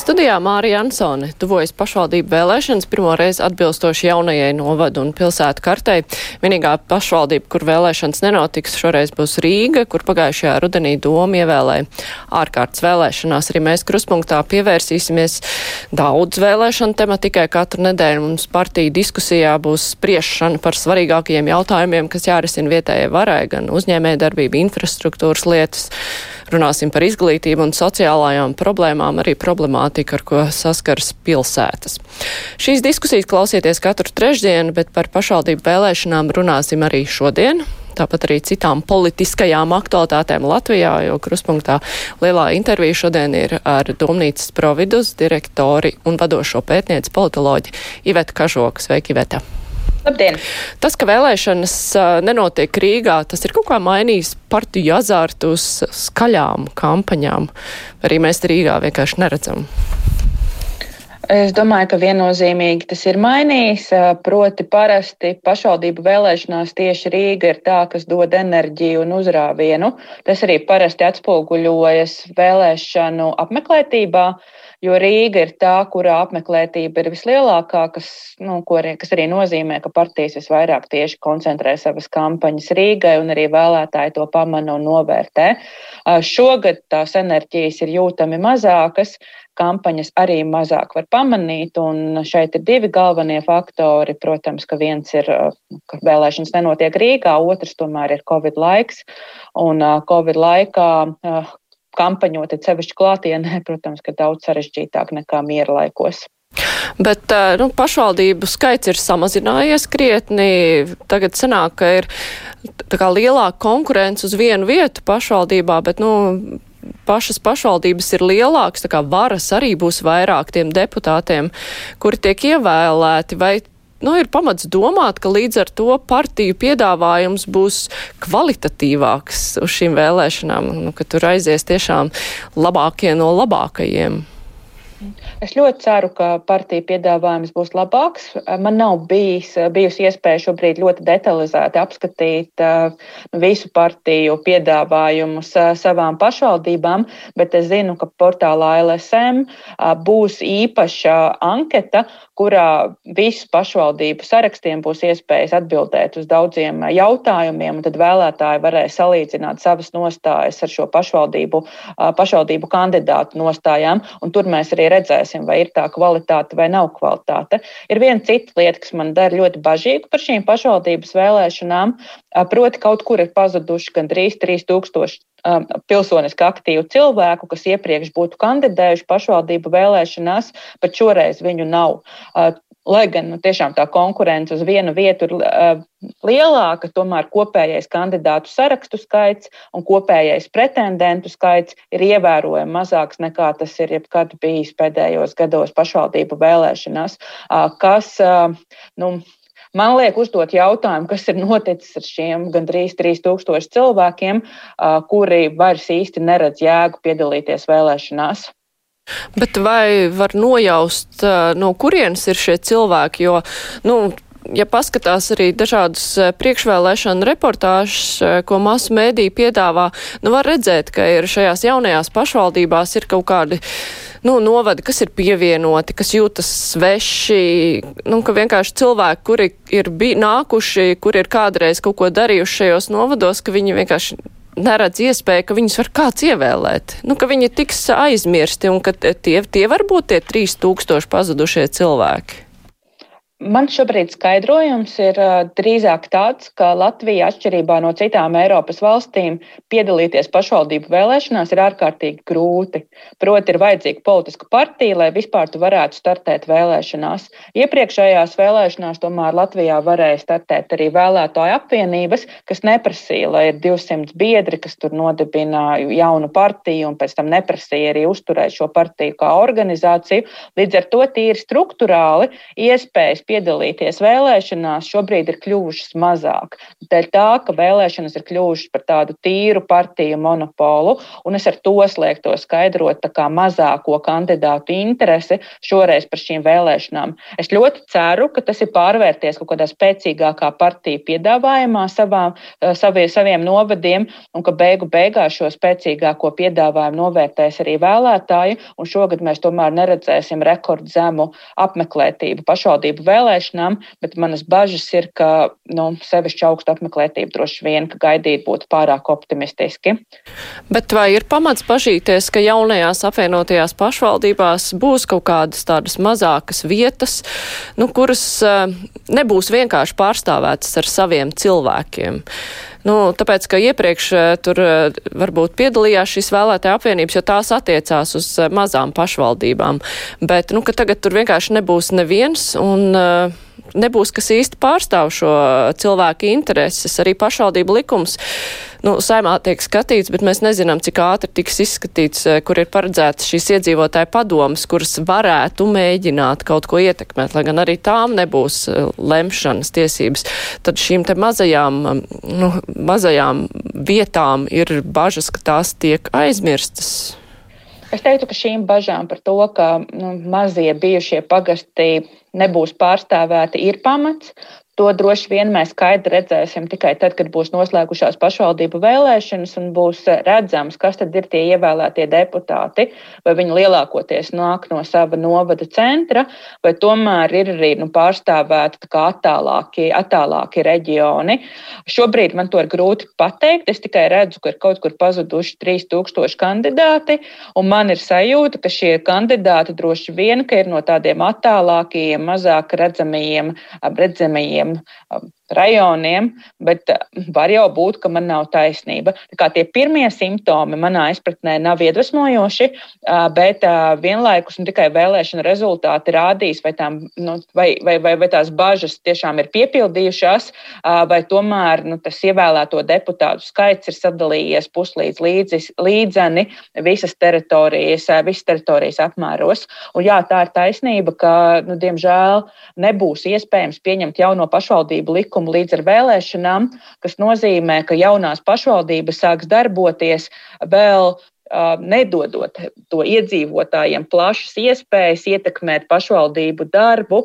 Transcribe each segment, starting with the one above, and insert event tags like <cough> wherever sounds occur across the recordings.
Studijā Mārija Ansone tuvojas pašvaldību vēlēšanas pirmo reizi atbilstoši jaunajai novadu un pilsētu kartei. Vienīgā pašvaldība, kur vēlēšanas nenotiks, šoreiz būs Rīga, kur pagājušajā rudenī doma ievēlēja ārkārtas vēlēšanās. Arī mēs kruspunktā pievērsīsimies daudz vēlēšanu tematikai. Katru nedēļu mums partija diskusijā būs spriešana par svarīgākajiem jautājumiem, kas jārisina vietējai varai, gan uzņēmē darbība, infrastruktūras lietas. Runāsim par izglītību un sociālajām problēmām, arī problemātiku, ar ko saskars pilsētas. Šīs diskusijas klausieties katru trešdienu, bet par pašvaldību vēlēšanām runāsim arī šodien. Tāpat arī citām politiskajām aktualitātēm Latvijā, jo kruspunktā lielā intervija šodien ir ar Domnīcas providus direktori un vadošo pētnieci politoloģi Iveta Kažoka. Sveiki, Iveta! Labdien! Tas, ka vēlēšanas nenotiek Rīgā, tas ir kaut kā mainījis partiju azārtu uz skaļām kampaņām. Arī mēs Rīgā vienkārši neredzam. Es domāju, ka viennozīmīgi tas ir mainījis. Proti, parasti pašvaldību vēlēšanās tieši Rīga ir tā, kas dod enerģiju un uzrāvienu. Tas arī parasti atspoguļojas vēlēšanu apmeklētībā. Uh, jo Rīga ir tā, kurā apmeklētība ir vislielākā, kas, nu, arī, kas arī nozīmē, ka partijas visvairāk tieši koncentrē savas kampaņas Rīgai, un arī vēlētāji to pamana un novērtē. Šogad tās enerģijas ir jūtami mazākas kampaņas arī mazāk var pamanīt. Šeit ir divi galvenie faktori. Protams, ka viens ir, ka vēlēšanas nenotiek Rīgā, otrs tomēr ir Covid laiks. Un Covid laikā kampaņot, sevišķi klātienē, <laughs> protams, ka daudz sarežģītāk nekā miera laikos. Bet nu, pašvaldību skaits ir samazinājies krietni. Tagad sanāk, ka ir kā, lielāka konkurence uz vienu vietu pašvaldībā, bet nu, pašas pašvaldības ir lielākas, tā kā varas arī būs vairāk tiem deputātiem, kuri tiek ievēlēti. Vai nu, ir pamats domāt, ka līdz ar to partiju piedāvājums būs kvalitatīvāks uz šīm vēlēšanām, nu, ka tur aizies tiešām labākie no labākajiem. Es ļoti ceru, ka partija piedāvājums būs labāks. Man nav bijis, bijusi iespēja šobrīd ļoti detalizēti apskatīt uh, visu partiju piedāvājumus uh, savām pašvaldībām, bet es zinu, ka portālā LSM uh, būs īpaša anketa, kurā visu pašvaldību sarakstiem būs iespējas atbildēt uz daudziem jautājumiem, un tad vēlētāji varēs salīdzināt savas nostājas ar šo pašvaldību, pašvaldību kandidātu nostājām, un tur mēs arī redzēsim, vai ir tā kvalitāte vai nav kvalitāte. Ir viena cita lieta, kas man dara ļoti bažīgu par šīm pašvaldības vēlēšanām, proti kaut kur ir pazuduši gandrīz 3000 pilsoniski aktīvu cilvēku, kas iepriekš būtu kandidējuši pašvaldību vēlēšanās, bet šoreiz viņu nav. Lai gan nu, tiešām tā konkurence uz vienu vietu ir uh, lielāka, tomēr kopējais kandidātu sarakstu skaits un kopējais pretendentu skaits ir ievērojami mazāks nekā tas ir jebkad bijis pēdējos gados pašvaldību vēlēšanās, uh, kas uh, nu, Man liek uzdot jautājumu, kas ir noticis ar šiem gandrīz 3000 cilvēkiem, kuri vairs īsti neredz jēgu piedalīties vēlēšanās. Bet vai var nojaust, no kurienes ir šie cilvēki? Jo, nu, ja paskatās arī dažādas priekšvēlēšana reportāžas, ko masu mēdī piedāvā, nu var redzēt, ka ir šajās jaunajās pašvaldībās ir kaut kādi nu, novadi, kas ir pievienoti, kas jūtas sveši, nu, ka vienkārši cilvēki, kuri ir nākuši, kuri ir kādreiz kaut ko darījuši šajos novados, ka viņi vienkārši neredz iespēju, ka viņus var kāds ievēlēt, nu, ka viņi tiks aizmirsti un ka tie, tie var būt tie 3000 pazudušie cilvēki. Man šobrīd skaidrojums ir drīzāk tāds, ka Latvija, atšķirībā no citām Eiropas valstīm, piedalīties pašvaldību vēlēšanās ir ārkārtīgi grūti. Proti, ir vajadzīga politiska partija, lai vispār tu varētu startēt vēlēšanās. Iepriekšējās vēlēšanās tomēr Latvijā varēja startēt arī vēlētāju apvienības, kas neprasīja, lai ir 200 biedri, kas tur nodibina jaunu partiju un pēc tam neprasīja arī uzturēt šo partiju kā organizāciju. Līdz ar to tīri struktūrāli iespējas piedalīties vēlēšanās, šobrīd ir kļuvušas mazāk. Dēļ tā, ka vēlēšanas ir kļuvušas par tādu tīru partiju monopolu, un es ar to sliekto skaidrot mazāko kandidātu interesi šoreiz par šīm vēlēšanām. Es ļoti ceru, ka tas ir pārvērties kaut kādā spēcīgākā partija piedāvājumā savām, eh, savie, saviem novadiem, un ka beigu beigās šo spēcīgāko piedāvājumu novērtēs arī vēlētāji, un šogad mēs tomēr neredzēsim rekordzemu apmeklētību pašvaldību vēlēšanām, bet manas bažas ir, ka nu, sevišķi augstu apmeklētību droši vien, ka gaidīt būtu pārāk optimistiski. Bet vai ir pamats pažīties, ka jaunajās apvienotajās pašvaldībās būs kaut kādas tādas mazākas vietas, nu, kuras uh, nebūs vienkārši pārstāvētas ar saviem cilvēkiem? Nu, tāpēc, ka iepriekš uh, tur uh, varbūt piedalījās šīs vēlētāja apvienības, jo tās attiecās uz mazām pašvaldībām. Bet, nu, ka tagad tur vienkārši nebūs neviens un uh, nebūs kas īsti pārstāv šo cilvēku intereses. Arī pašvaldību likums nu, saimā tiek skatīts, bet mēs nezinām, cik ātri tiks izskatīts, eh, kur ir paredzēts šīs iedzīvotāju padomas, kuras varētu mēģināt kaut ko ietekmēt, lai gan arī tām nebūs eh, lemšanas tiesības. Tad šīm te mazajām, nu, mazajām vietām ir bažas, ka tās tiek aizmirstas. Es teiktu, ka šīm bažām par to, ka nu, mazie bijušie pagasti nebūs pārstāvēti, ir pamats. To droši vien mēs skaidri redzēsim tikai tad, kad būs noslēgušās pašvaldību vēlēšanas un būs redzams, kas tad ir tie ievēlētie deputāti. Vai viņi lielākoties nāk no sava novada centra, vai tomēr ir arī nu, pārstāvēti attālāki, attālāki reģioni. Šobrīd man to ir grūti pateikt. Es tikai redzu, ka ir kaut kur pazuduši 3000 kandidāti, un man ir sajūta, ka šie kandidāti droši vien ir no tādiem attālākajiem, mazāk redzamajiem, redzamajiem tiem um, rajoniem, bet uh, var jau būt, ka man nav taisnība. Tie pirmie simptomi manā izpratnē nav iedvesmojoši, bet vienlaikus nu, tikai vēlēšana rezultāti rādīs, vai, tām, nu, vai, vai, vai, vai tās bažas tiešām ir piepildījušās, vai tomēr nu, tas ievēlēto deputātu skaits ir sadalījies puslīdz līdzi, līdzeni visas teritorijas, visas teritorijas apmēros. Un, jā, tā ir taisnība, ka, nu, diemžēl, nebūs iespējams pieņemt jauno pašvaldību likumu līdz ar vēlēšanām, kas nozīmē, ka jaunās pašvaldības sāks darboties vēl nedodot to iedzīvotājiem plašas iespējas ietekmēt pašvaldību darbu,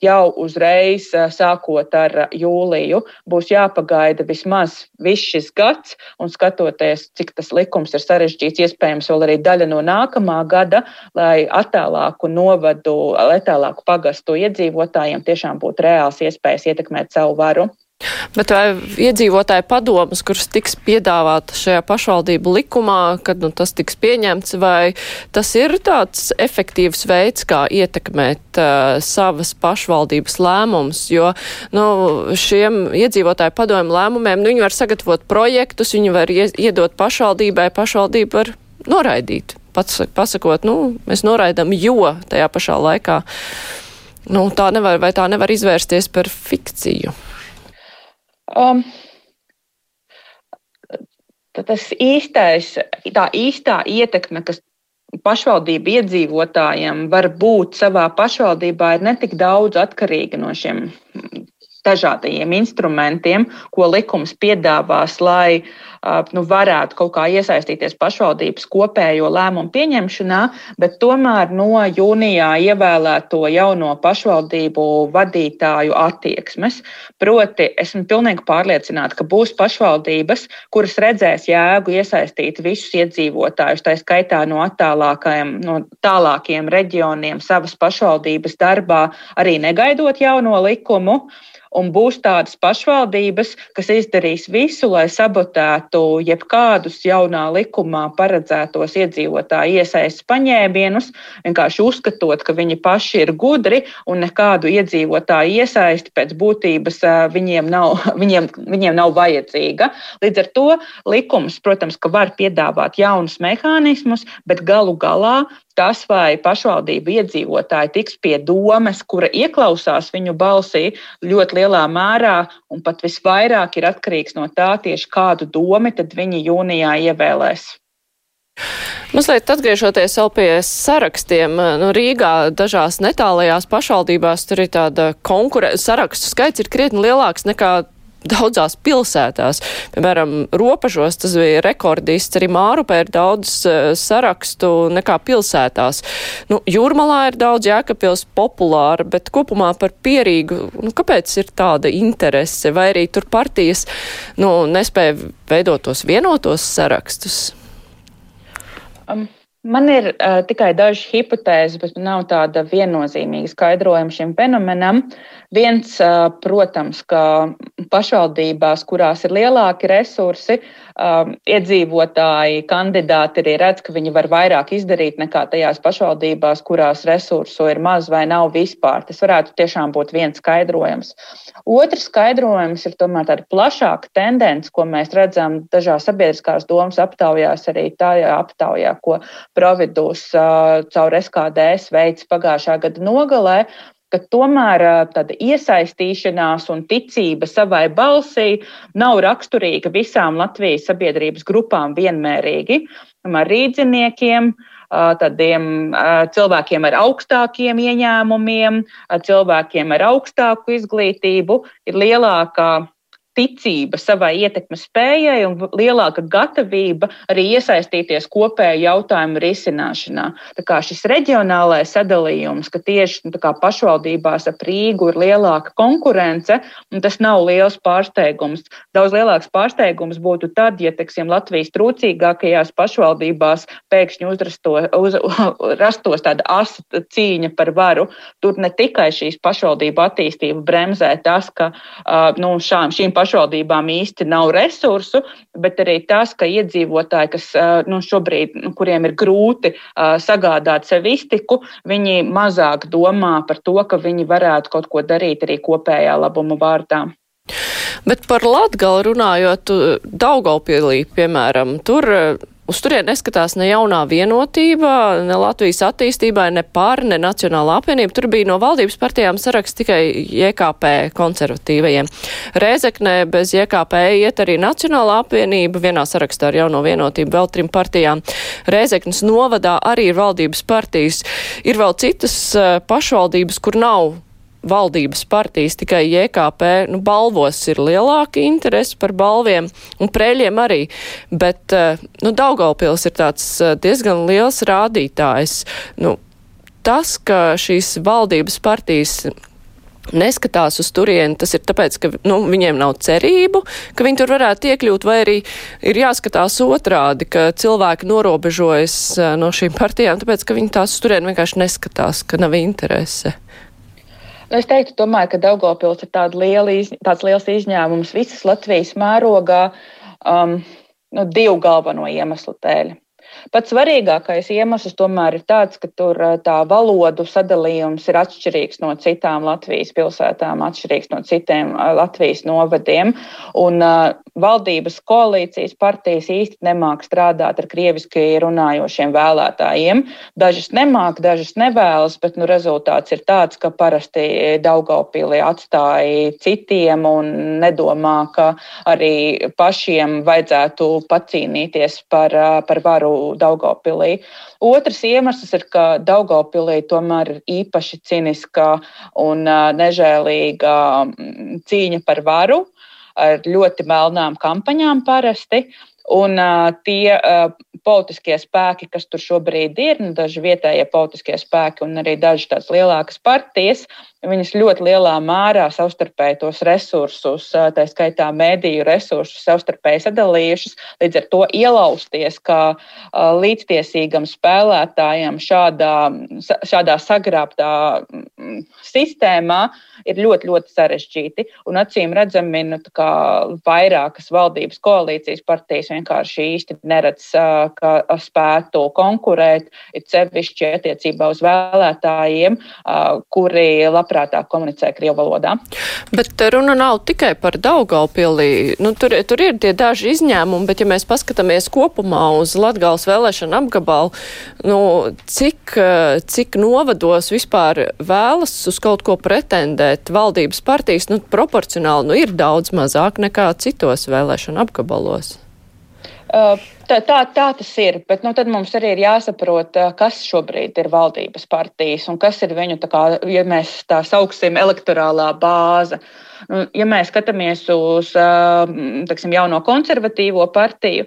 jau uzreiz, sākot ar jūliju, būs jāpagaida vismaz viss šis gads, un skatoties, cik tas likums ir sarežģīts, iespējams, vēl arī daļa no nākamā gada, lai attālāku novadu, lai attālāku pagastu iedzīvotājiem tiešām būtu reāls iespējas ietekmēt savu varu. Bet vai iedzīvotāju padomas, kuras tiks piedāvāta šajā pašvaldību likumā, kad nu, tas tiks pieņemts, vai tas ir tāds efektīvs veids, kā ietekmēt uh, savas pašvaldības lēmumus? Jo nu, šiem iedzīvotāju padomu lēmumiem nu, viņi var sagatavot projektus, viņi var iedot pašvaldībai, pašvaldība var noraidīt. Pats pasakot, nu, mēs noraidam, jo tajā pašā laikā nu, tā nevar, vai tā nevar izvērsties par fikciju. Um, tas īstais, tā īstā ietekme, kas pašvaldību iedzīvotājiem var būt savā pašvaldībā, ir netik daudz atkarīga no šiem dažādajiem instrumentiem, ko likums piedāvās, lai nu, varētu kaut kā iesaistīties pašvaldības kopējo lēmumu pieņemšanā, bet tomēr no jūnijā ievēlēto jauno pašvaldību vadītāju attieksmes. Proti, esmu pilnīgi pārliecināta, ka būs pašvaldības, kuras redzēs jēgu iesaistīt visus iedzīvotājus, tā skaitā no no tālākiem reģioniem savas pašvaldības darbā, arī negaidot jauno likumu un būs tādas pašvaldības, kas izdarīs visu, lai sabotētu jebkādus jaunā likumā paredzētos iedzīvotāju iesaistas paņēmienus, vienkārši uzskatot, ka viņi paši ir gudri un nekādu iedzīvotāju iesaisti pēc būtības viņiem nav, <laughs> viņiem, viņiem nav vajadzīga. Līdz ar to likums, protams, ka var piedāvāt jaunus mehānismus, bet galu galā tas, vai pašvaldību iedzīvotāji tiks pie domes, kura ieklausās viņu balsī, ļoti lielā mērā un pat visvairāk ir atkarīgs no tā, tieši kādu domu viņi jūnijā ievēlēs. Mazliet atgriežoties vēl pie sarakstiem, nu, Rīgā dažās netālajās pašvaldībās tur ir tāda konkurence, sarakstu skaits ir krietni lielāks nekā daudzās pilsētās. Piemēram, robežos tas bija rekordists, arī Mārupē ir daudz uh, sarakstu nekā pilsētās. Nu, Jūrmalā ir daudz jēkapils populāra, bet kopumā par pierīgu, nu, kāpēc ir tāda interese, vai arī tur partijas, nu, nespēja veidot tos vienotos sarakstus? Um. Man ir uh, tikai dažas hipotēzes, bet nav tāda viennozīmīga skaidrojuma šim fenomenam. Viens, uh, protams, ka pašvaldībās, kurās ir lielāki resursi, um, iedzīvotāji, kandidāti arī redz, ka viņi var vairāk izdarīt nekā tajās pašvaldībās, kurās resursu ir maz vai nav vispār. Tas varētu tiešām būt viens skaidrojums. Otrs skaidrojums ir tomēr tāda plašāka tendence, ko mēs redzam dažās sabiedriskās domas aptaujās, arī tajā aptaujā, ko Providus uh, caur SKDS veids pagājušā gada nogalē ka tomēr tāda iesaistīšanās un ticība savai balsī nav raksturīga visām Latvijas sabiedrības grupām vienmērīgi. Ar rīdziniekiem, tādiem cilvēkiem ar augstākiem ieņēmumiem, cilvēkiem ar augstāku izglītību ir lielākā ticība savai ietekmes spējai un lielāka gatavība arī iesaistīties kopēju jautājumu risināšanā. Tā kā šis reģionālais sadalījums, ka tieši nu, pašvaldībās ap Rīgu ir lielāka konkurence, tas nav liels pārsteigums. Daudz lielāks pārsteigums būtu tad, ja teiksim, Latvijas trūcīgākajās pašvaldībās pēkšņi uzrasto, uz, <laughs> rastos tāda asa cīņa par varu. Tur ne tikai šīs pašvaldību attīstību bremzē tas, ka nu, šām, šīm pašvaldībām īsti nav resursu, bet arī tas, ka iedzīvotāji, kas nu, šobrīd, nu, kuriem ir grūti sagādāt sev iztiku, viņi mazāk domā par to, ka viņi varētu kaut ko darīt arī kopējā labuma vārdā. Bet par Latgali runājot, Daugaupilī, piemēram, tur Uz turien neskatās ne jaunā vienotība, ne Latvijas attīstībai, ne pār, ne Nacionālā apvienība. Tur bija no valdības partijām saraksts tikai JKP konservatīvajiem. Rēzeknē bez JKP iet arī Nacionālā apvienība, vienā sarakstā ar jauno vienotību vēl trim partijām. Rēzeknes novadā arī ir valdības partijas. Ir vēl citas uh, pašvaldības, kur nav valdības partijas, tikai JKP, nu, balvos ir lielāka interese par balviem, un prēļiem arī, bet, eh, nu, Daugaupils ir tāds eh, diezgan liels rādītājs. Nu, tas, ka šīs valdības partijas neskatās uz turieni, tas ir tāpēc, ka nu, viņiem nav cerību, ka viņi tur varētu iekļūt, vai arī ir jāskatās otrādi, ka cilvēki norobežojas eh, no šīm partijām, tāpēc, ka viņi tās uz turieni vienkārši neskatās, ka nav interese. Nu, es teiktu, tomēr, ka Daugopils ir liela, tāds liels izņēmums visas Latvijas mērogā um, nu, divu galveno iemeslu dēļ. Pats svarīgākais iemesls tomēr ir tāds, ka tur tā valodu sadalījums ir atšķirīgs no citām Latvijas pilsētām, atšķirīgs no citiem Latvijas novadiem. Un uh, valdības koalīcijas partijas īsti nemāk strādāt ar krieviski runājošiem vēlētājiem. Dažas nemāk, dažas nevēlas, bet nu, rezultāts ir tāds, ka parasti Daugaupīlī atstāja citiem un nedomā, ka arī pašiem vajadzētu pacīnīties par, par varu Daugopilī. Otrs iemesls ir, ka Daugopilī tomēr ir īpaši ciniska un nežēlīga cīņa par varu ar ļoti melnām kampaņām parasti. Un uh, tie uh, politiskie spēki, kas tur šobrīd ir, nu, daži vietējie politiskie spēki un arī daži tādas lielākas partijas, viņas ļoti lielā mērā savstarpēji tos resursus, tā skaitā mēdīju resursus, savstarpēji sadalījušas, līdz ar to ielausties kā līdztiesīgam spēlētājam šādā, šādā sagrābtā sistēmā ir ļoti, ļoti sarežģīti. Un acīm redzami, nu, vairākas valdības koalīcijas partijas vienkārši īsti neredz, ka spētu konkurēt, ir sevišķi attiecībā uz vēlētājiem, kuri labprāt labprātāk komunicē Krievu valodā. Bet runa nav tikai par Daugaupilī. Nu, tur, tur ir tie daži izņēmumi, bet ja mēs paskatāmies kopumā uz Latgales vēlēšanu apgabalu, nu, cik, cik novados vispār vēlas uz kaut ko pretendēt valdības partijas, nu, proporcionāli nu, ir daudz mazāk nekā citos vēlēšanu apgabalos. Uh, tā, tā, tā tas ir. Bet nu, tad mums arī ir jāsaprot, kas šobrīd ir valdības partijas un kas ir viņu, kā, ja mēs tā sauksim, elektorālā bāze. Nu, ja mēs skatāmies uz teksim, jauno konservatīvo partiju,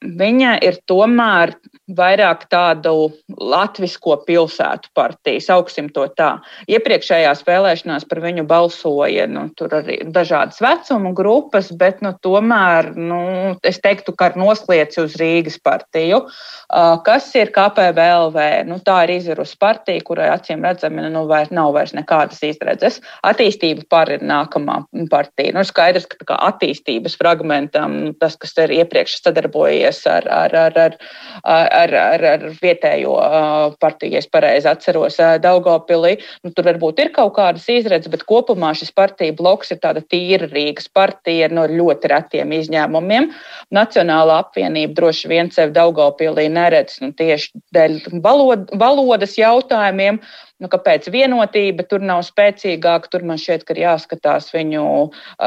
viņa ir tomēr vairāk tādu latvisko pilsētu partiju, sauksim to tā. Iepriekšējās vēlēšanās par viņu balsoja nu, arī dažādas vecuma grupas, bet nu, tomēr nu, es teiktu, ka ar noslieci uz Rīgas partiju. Kas ir KPVLV? Nu, tā ir izvirus partija, kurai acīm redzami nu, vairs, nav vairs nekādas izredzes. Attīstība par ir nākamā partija. Nu, skaidrs, ka kā, attīstības fragmentam nu, tas, kas ir iepriekš sadarbojies ar, ar, ar, ar, ar ar, ar, vietējo partiju, ja es pareizi atceros, Daugopilī. Nu, tur varbūt ir kaut kādas izredzes, bet kopumā šis partija bloks ir tāda tīra Rīgas partija no ļoti retiem izņēmumiem. Nacionālā apvienība droši vien sev Daugopilī neredz nu, tieši dēļ valod, valodas jautājumiem. Nu, kāpēc vienotība tur nav spēcīgāka? Tur man šķiet, ka ir jāskatās viņu,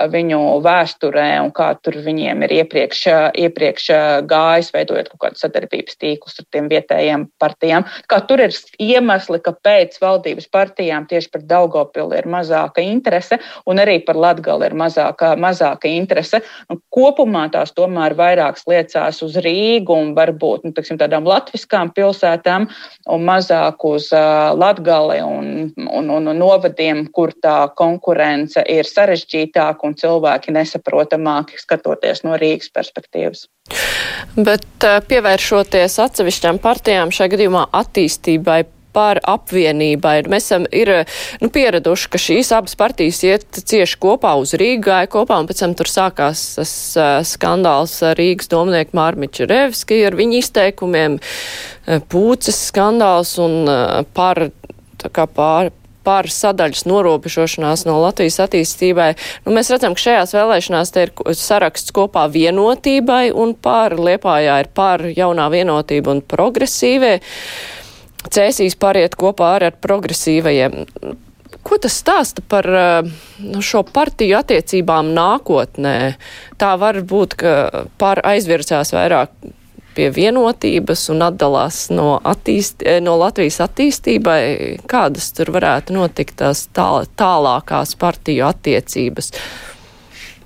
viņu vēsturē un kā tur viņiem ir iepriekš, iepriekš gājis, veidojot kaut kādus sadarbības tīklus ar tiem vietējiem partijām. Kā tur ir iemesli, kāpēc valdības partijām tieši par Daugopili ir mazāka interese un arī par Latgali ir mazāka, mazāka interese. Nu, kopumā tās tomēr vairākas liecās uz Rīgu un varbūt nu, tiksim, tādām latviskām pilsētām un mazāk uz uh, Latgali Latgali un, un, un, un novadiem, kur tā konkurence ir sarežģītāka un cilvēki nesaprotamāki skatoties no Rīgas perspektīvas. Bet pievēršoties atsevišķām partijām, šajā gadījumā attīstībai par apvienībai. Mēs esam ir, nu, pieraduši, ka šīs abas partijas iet cieši kopā uz Rīgu, gāja kopā, un pēc tam tur sākās tas skandāls Rīgas domnieku Mārmiča Revski ar viņu izteikumiem, pūces skandāls un par pār, par sadaļas norobežošanās no Latvijas attīstībai. Nu, mēs redzam, ka šajās vēlēšanās te ir saraksts kopā vienotībai un par Liepājā ir par jaunā vienotība un progresīvie. Cēsīs pāriet kopā ar, ar progresīvajiem. Ko tas stāsta par nu, šo partiju attiecībām nākotnē? Tā var būt, ka par aizvirzās vairāk pie vienotības un atdalās no, attīst, eh, no Latvijas attīstībai, kādas tur varētu notikt tās tāl, tālākās partiju attiecības?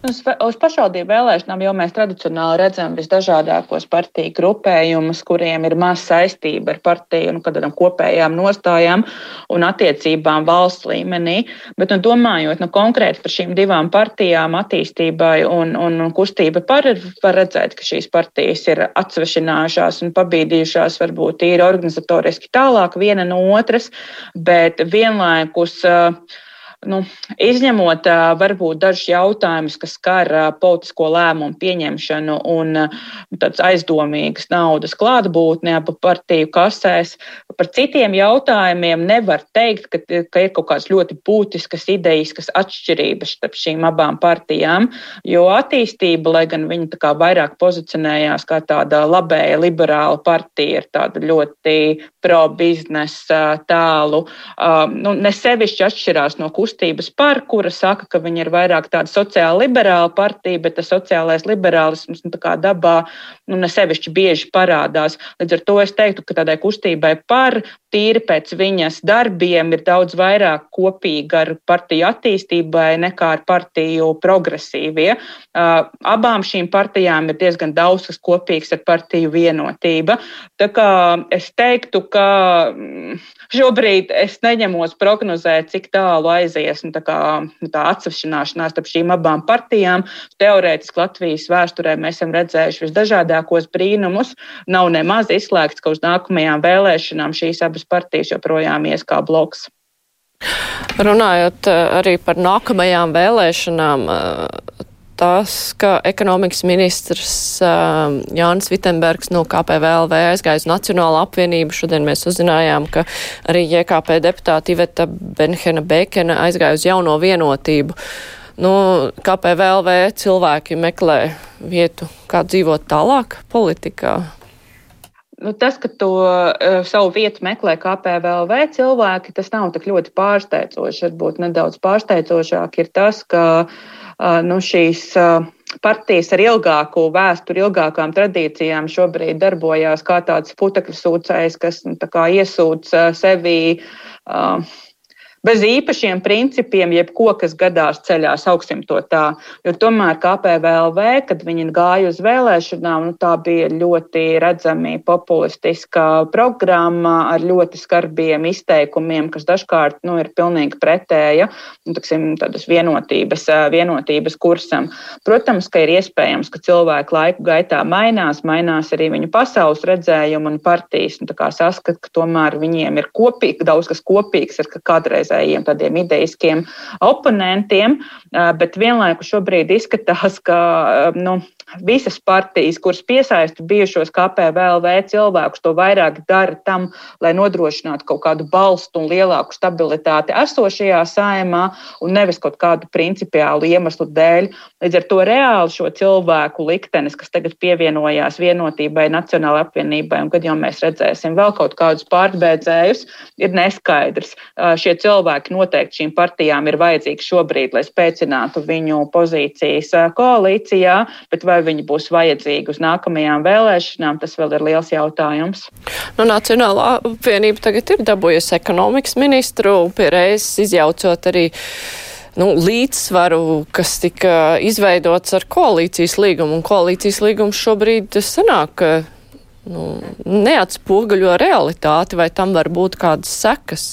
Uz, uz pašvaldību vēlēšanām jau mēs tradicionāli redzam visdažādākos partiju grupējumus, kuriem ir maz saistība ar partiju un kādām kopējām nostājām un attiecībām valsts līmenī. Bet, nu, domājot nu, konkrēti par šīm divām partijām, attīstībai un, un kustība par, var redzēt, ka šīs partijas ir atsvešinājušās un pabīdījušās varbūt tīri organizatoriski tālāk viena no otras, bet vienlaikus. Uh, Nu, izņemot varbūt dažus jautājumus, kas skar politisko lēmumu pieņemšanu un tādas aizdomīgas naudas klātbūtni abu partiju kasēs, par citiem jautājumiem nevar teikt, ka, ka ir kaut kādas ļoti būtiskas idejas, kas atšķirības starp šīm abām partijām. Jo attīstība, lai gan kā vairāk pozicionējās kā tāda labēja liberāla partija, ir tāda ļoti pro-biznesa tālu, nu, ne sevišķi atšķirās no kustības kustības par, kura saka, ka viņi ir vairāk tāda sociāla liberāla partija, bet tas sociālais liberālisms nu, dabā nu, ne sevišķi bieži parādās. Līdz ar to es teiktu, ka tādai kustībai par tīri pēc viņas darbiem ir daudz vairāk kopīga ar partiju attīstībai nekā ar partiju progresīvie. Abām šīm partijām ir diezgan daudz kas kopīgs ar partiju vienotība. Tā kā es teiktu, ka mm, šobrīd es neņemos prognozēt, cik tālu aizies nu, tā, kā, nu, tā atsevišķināšanās starp šīm abām partijām. Teorētiski Latvijas vēsturē mēs esam redzējuši visdažādākos brīnumus. Nav nemaz izslēgts, ka uz nākamajām vēlēšanām šīs abas partijas joprojām ies kā bloks. Runājot eh, arī par nākamajām vēlēšanām, eh, tas, ka ekonomikas ministrs uh, Jānis Vitenbergs no KPVLV aizgāja uz Nacionālo apvienību. Šodien mēs uzzinājām, ka arī JKP deputāta Iveta Benhena Bekena aizgāja uz jauno vienotību. Nu, KPVLV cilvēki meklē vietu, kā dzīvot tālāk politikā. Nu, tas, ka to uh, savu vietu meklē KPVLV cilvēki, tas nav tik ļoti pārsteidzoši. Varbūt nedaudz pārsteidzošāk ir tas, ka uh, nu, šīs partijas ar ilgāku vēsturi, ilgākām tradīcijām šobrīd darbojās kā tāds putekļu sūcējs, kas nu, iesūc sevi. Uh, bez īpašiem principiem, jebko, kas gadās ceļā, sauksim to tā. Jo tomēr KPVLV, kad viņi gāja uz vēlēšanām, nu, tā bija ļoti redzami populistiska programma ar ļoti skarbiem izteikumiem, kas dažkārt nu, ir pilnīgi pretēja nu, taksim, vienotības, vienotības kursam. Protams, ka ir iespējams, ka cilvēki laiku gaitā mainās, mainās arī viņu pasaules redzējumu un partijas nu, saskata, ka tomēr viņiem ir kopīgi, daudz kas kopīgs ar kādreizēju iekšējiem tādiem ideiskiem oponentiem, bet vienlaikus šobrīd izskatās, ka nu, visas partijas, kuras piesaista bijušos KPVLV cilvēkus, to vairāk dara tam, lai nodrošinātu kaut kādu balstu un lielāku stabilitāti esošajā saimā un nevis kaut kādu principiālu iemeslu dēļ. Līdz ar to reāli šo cilvēku liktenis, kas tagad pievienojās vienotībai, Nacionālajai apvienībai, un kad jau mēs redzēsim vēl kaut kādus pārbēdzējus, ir neskaidrs. Šie cilvēki noteikti šīm partijām ir vajadzīgi šobrīd, lai spēcinātu viņu pozīcijas koalīcijā, bet vai vai viņi būs vajadzīgi uz nākamajām vēlēšanām, tas vēl ir liels jautājums. Nu, Nacionālā apvienība tagad ir dabūjusi ekonomikas ministru, pie reizes izjaucot arī nu, līdzsvaru, kas tika izveidots ar koalīcijas līgumu. Un koalīcijas līgums šobrīd sanāk, nu, neatspoguļo realitāti, vai tam var būt kādas sekas,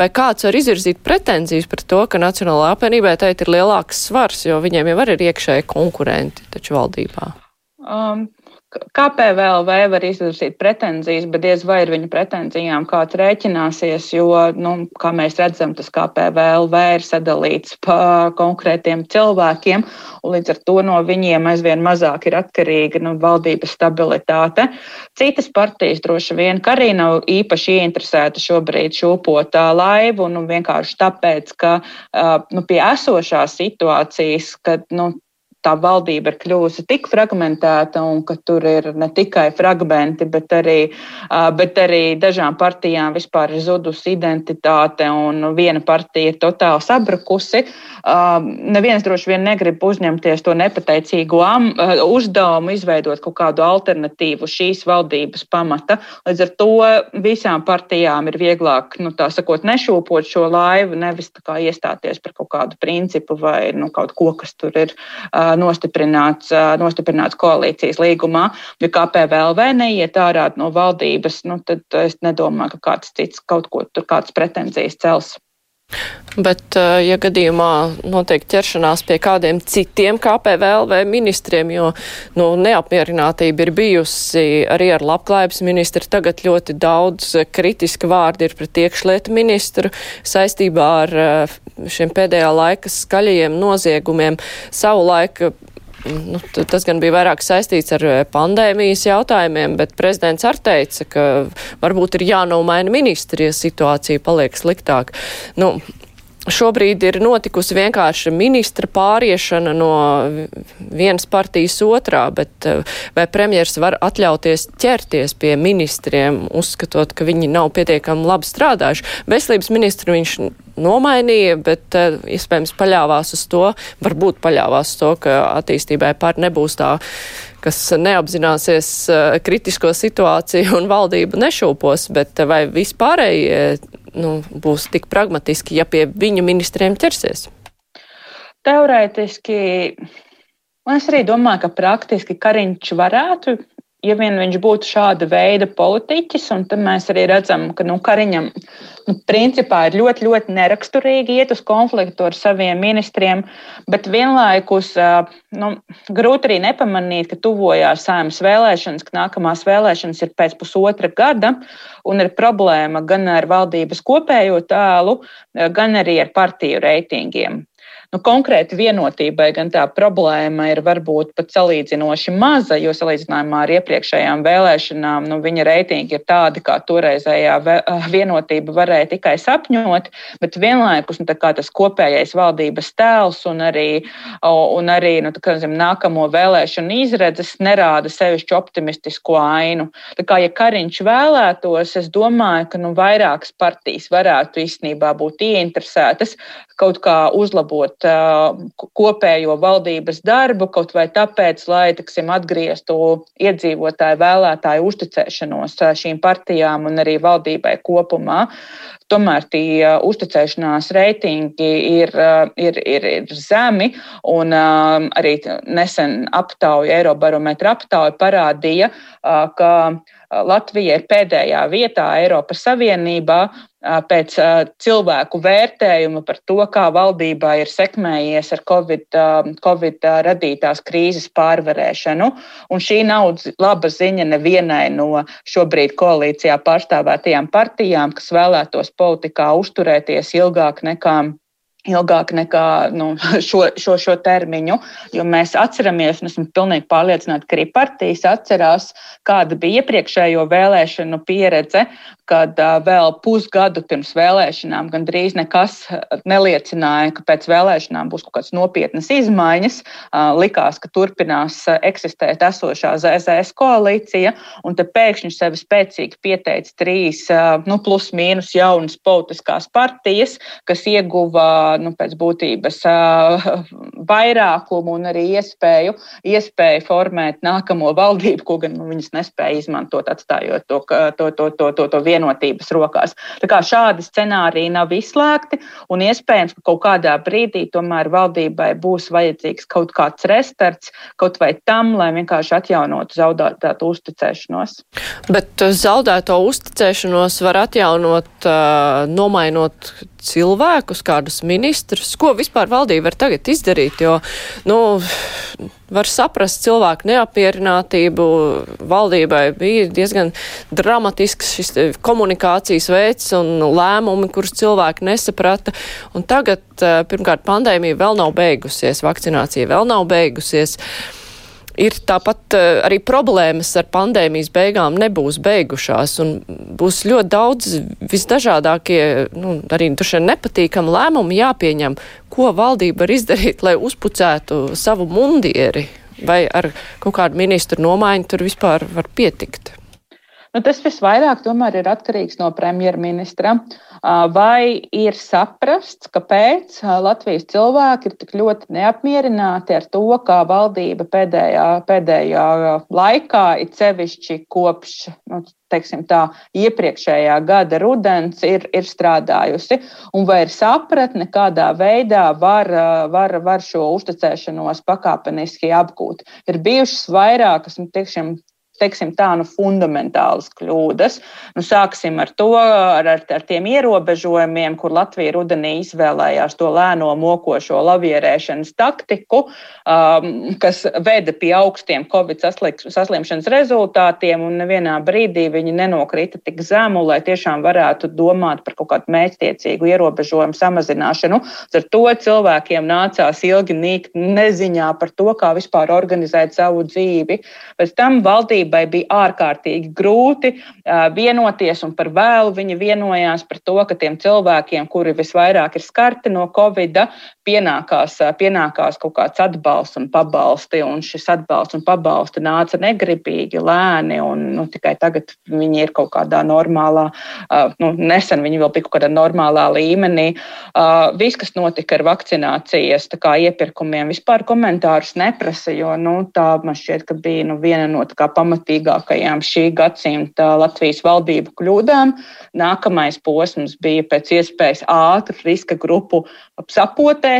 vai kāds var izvirzīt pretenzijas par to, ka Nacionālajā apvienībai teikt ir lielāks svars, jo viņiem jau var ir iekšēji konkurenti taču valdībā. Um, KPVLV var izvirzīt pretenzijas, bet diez vai ar viņu pretenzijām kāds rēķināsies, jo, nu, kā mēs redzam, tas KPVLV ir sadalīts pa konkrētiem cilvēkiem, un līdz ar to no viņiem aizvien mazāk ir atkarīga nu, valdības stabilitāte. Citas partijas droši vien arī nav īpaši ieinteresēta šobrīd šūpot laivu, nu, vienkārši tāpēc, ka nu, pie esošās situācijas, kad nu, tā valdība ir kļuvusi tik fragmentēta un ka tur ir ne tikai fragmenti, bet arī, bet arī dažām partijām vispār ir zudusi identitāte un viena partija ir totāli sabrukusi. Neviens droši vien negrib uzņemties to nepateicīgo uzdevumu, izveidot kaut kādu alternatīvu šīs valdības pamata. Līdz ar to visām partijām ir vieglāk, nu, tā sakot, nešūpot šo laivu, nevis iestāties par kaut kādu principu vai nu, kaut ko, kas tur ir uh, nostiprināts, nostiprināts koalīcijas līgumā. Ja KPVLV neiet ārā no valdības, nu, tad es nedomāju, ka kāds cits kaut ko tur kādas pretenzijas cels. Bet, ja gadījumā notiek ķeršanās pie kādiem citiem KPVLV ministriem, jo nu, neapmierinātība ir bijusi arī ar labklājības ministru, tagad ļoti daudz kritiska vārdi ir pret iekšlietu ministru saistībā ar šiem pēdējā laika skaļajiem noziegumiem. Savulaik Nu, tas gan bija vairāk saistīts ar pandēmijas jautājumiem, bet prezidents arī teica, ka varbūt ir jānomaina ministri, ja situācija paliek sliktāka. Nu, Šobrīd ir notikusi vienkārši ministra pāriešana no vienas partijas otrā, bet eh, vai premjers var atļauties ķerties pie ministriem, uzskatot, ka viņi nav pietiekami labi strādājuši? Veselības ministru viņš nomainīja, bet uh, iespējams paļāvās uz to, varbūt paļāvās uz to, ka attīstībai pār nebūs tā, kas neapzināsies uh, kritisko situāciju un valdību nešūpos, bet vai vispārējie nu, būs tik pragmatiski, ja pie viņu ministriem ķersies? Teorētiski, es arī domāju, ka praktiski Kariņš varētu ja vien viņš būtu šāda veida politiķis, un tad mēs arī redzam, ka nu, Kariņam nu, principā ir ļoti, ļoti neraksturīgi iet uz konfliktu ar saviem ministriem, bet vienlaikus nu, grūti arī nepamanīt, ka tuvojās saimnes vēlēšanas, ka nākamās vēlēšanas ir pēc pusotra gada, un ir problēma gan ar valdības kopējo tēlu, gan arī ar partiju reitingiem. Nu, konkrēti vienotībai gan tā problēma ir varbūt pat salīdzinoši maza, jo salīdzinājumā ar iepriekšējām vēlēšanām nu, viņa reitingi ir tādi, kā toreizējā vienotība varēja tikai sapņot, bet vienlaikus nu, tas kopējais valdības tēls un arī, un arī nu, kā, zin, nākamo vēlēšanu izredzes nerāda sevišķu optimistisku ainu. Tā kā, ja Kariņš vēlētos, es domāju, ka nu, vairākas partijas varētu īstenībā būt ieinteresētas kaut kā uzlabot atkārtot kopējo valdības darbu, kaut vai tāpēc, lai tiksim, atgrieztu iedzīvotāju vēlētāju uzticēšanos šīm partijām un arī valdībai kopumā. Tomēr tie uzticēšanās reitingi ir, ir, ir, ir zemi, un arī nesen aptauja, Eirobarometra aptauja parādīja, ka Latvija ir pēdējā vietā Eiropas Savienībā pēc cilvēku vērtējuma par to, kā valdībā ir sekmējies ar COVID, COVID radītās krīzes pārvarēšanu. Un šī nav laba ziņa nevienai no šobrīd koalīcijā pārstāvētajām partijām, kas vēlētos politikā uzturēties ilgāk nekā ilgāk nekā nu, <laughs> šo, šo, šo termiņu, jo mēs atceramies, un esmu pilnīgi pārliecināta, ka arī partijas atcerās, kāda bija iepriekšējo vēlēšanu pieredze, kad uh, vēl pusgadu pirms vēlēšanām gandrīz nekas neliecināja, ka pēc vēlēšanām būs kaut kādas nopietnas izmaiņas. Uh, likās, ka turpinās eksistēt esošā ZZS koalīcija, un te pēkšņi sevi spēcīgi pieteica trīs, uh, nu, plus mīnus jaunas politiskās partijas, kas ieguva nu, pēc būtības vairākumu un arī iespēju, iespēju formēt nākamo valdību, ko gan nu, viņas nespēja izmantot, atstājot to, to, to, to, to, to vienotības rokās. Tā kā šādi scenāriji nav izslēgti, un iespējams, ka kaut kādā brīdī tomēr valdībai būs vajadzīgs kaut kāds restarts, kaut vai tam, lai vienkārši atjaunotu zaudētātu uzticēšanos. Bet zaudēto uzticēšanos var atjaunot, nomainot cilvēkus, kādus ministrus, ko vispār valdība var tagad izdarīt, jo, nu, var saprast cilvēku neapmierinātību. Valdībai bija diezgan dramatisks šis komunikācijas veids un lēmumi, kurus cilvēki nesaprata. Un tagad, eh, pirmkārt, pandēmija vēl nav beigusies, vakcinācija vēl nav beigusies. Uh, ir tāpat uh, arī problēmas ar pandēmijas beigām nebūs beigušās un būs ļoti daudz visdažādākie, nu, arī tušiem nepatīkami lēmumi jāpieņem, ko valdība var izdarīt, lai uzpucētu savu mundieri, vai ar kaut kādu ministru nomaiņu tur vispār var pietikt. Nu, tas visvairāk tomēr ir atkarīgs no premjerministra. Vai ir saprasts, kāpēc Latvijas cilvēki ir tik ļoti neapmierināti ar to, kā valdība pēdējā, pēdējā laikā, it sevišķi kopš nu, teiksim, tā, iepriekšējā gada rudens ir, ir strādājusi, un vai ir sapratne, kādā veidā var, var, var šo uzticēšanos pakāpeniski apgūt. Ir bijušas vairākas, nu, tiešām teiksim, tā, nu, fundamentālas kļūdas. Nu, sāksim ar to, ar, ar, ar tiem ierobežojumiem, kur Latvija rudenī izvēlējās to lēno mokošo lavierēšanas taktiku, um, kas veda pie augstiem Covid saslimšanas rezultātiem, un nevienā brīdī viņi nenokrita tik zemu, lai tiešām varētu domāt par kaut kādu mērķtiecīgu ierobežojumu samazināšanu. Ar to cilvēkiem nācās ilgi nīkt neziņā par to, kā vispār organizēt savu dzīvi. Pēc tam valdība valdībai bija ārkārtīgi grūti vienoties, un par vēlu viņi vienojās par to, ka tiem cilvēkiem, kuri visvairāk ir skarti no Covid, pienākās, pienākās kaut kāds atbalsts un pabalsti, un šis atbalsts un pabalsti nāca negribīgi, lēni, un nu, tikai tagad viņi ir kaut kādā normālā, nu, nesen viņi vēl bija kaut kādā normālā līmenī. Viss, kas notika ar vakcinācijas kā, iepirkumiem, vispār komentārus neprasa, jo nu, tā man šķiet, ka bija nu, viena no pamat pamatīgākajām šī gadsimta Latvijas valdību kļūdām. Nākamais posms bija pēc iespējas ātru riska grupu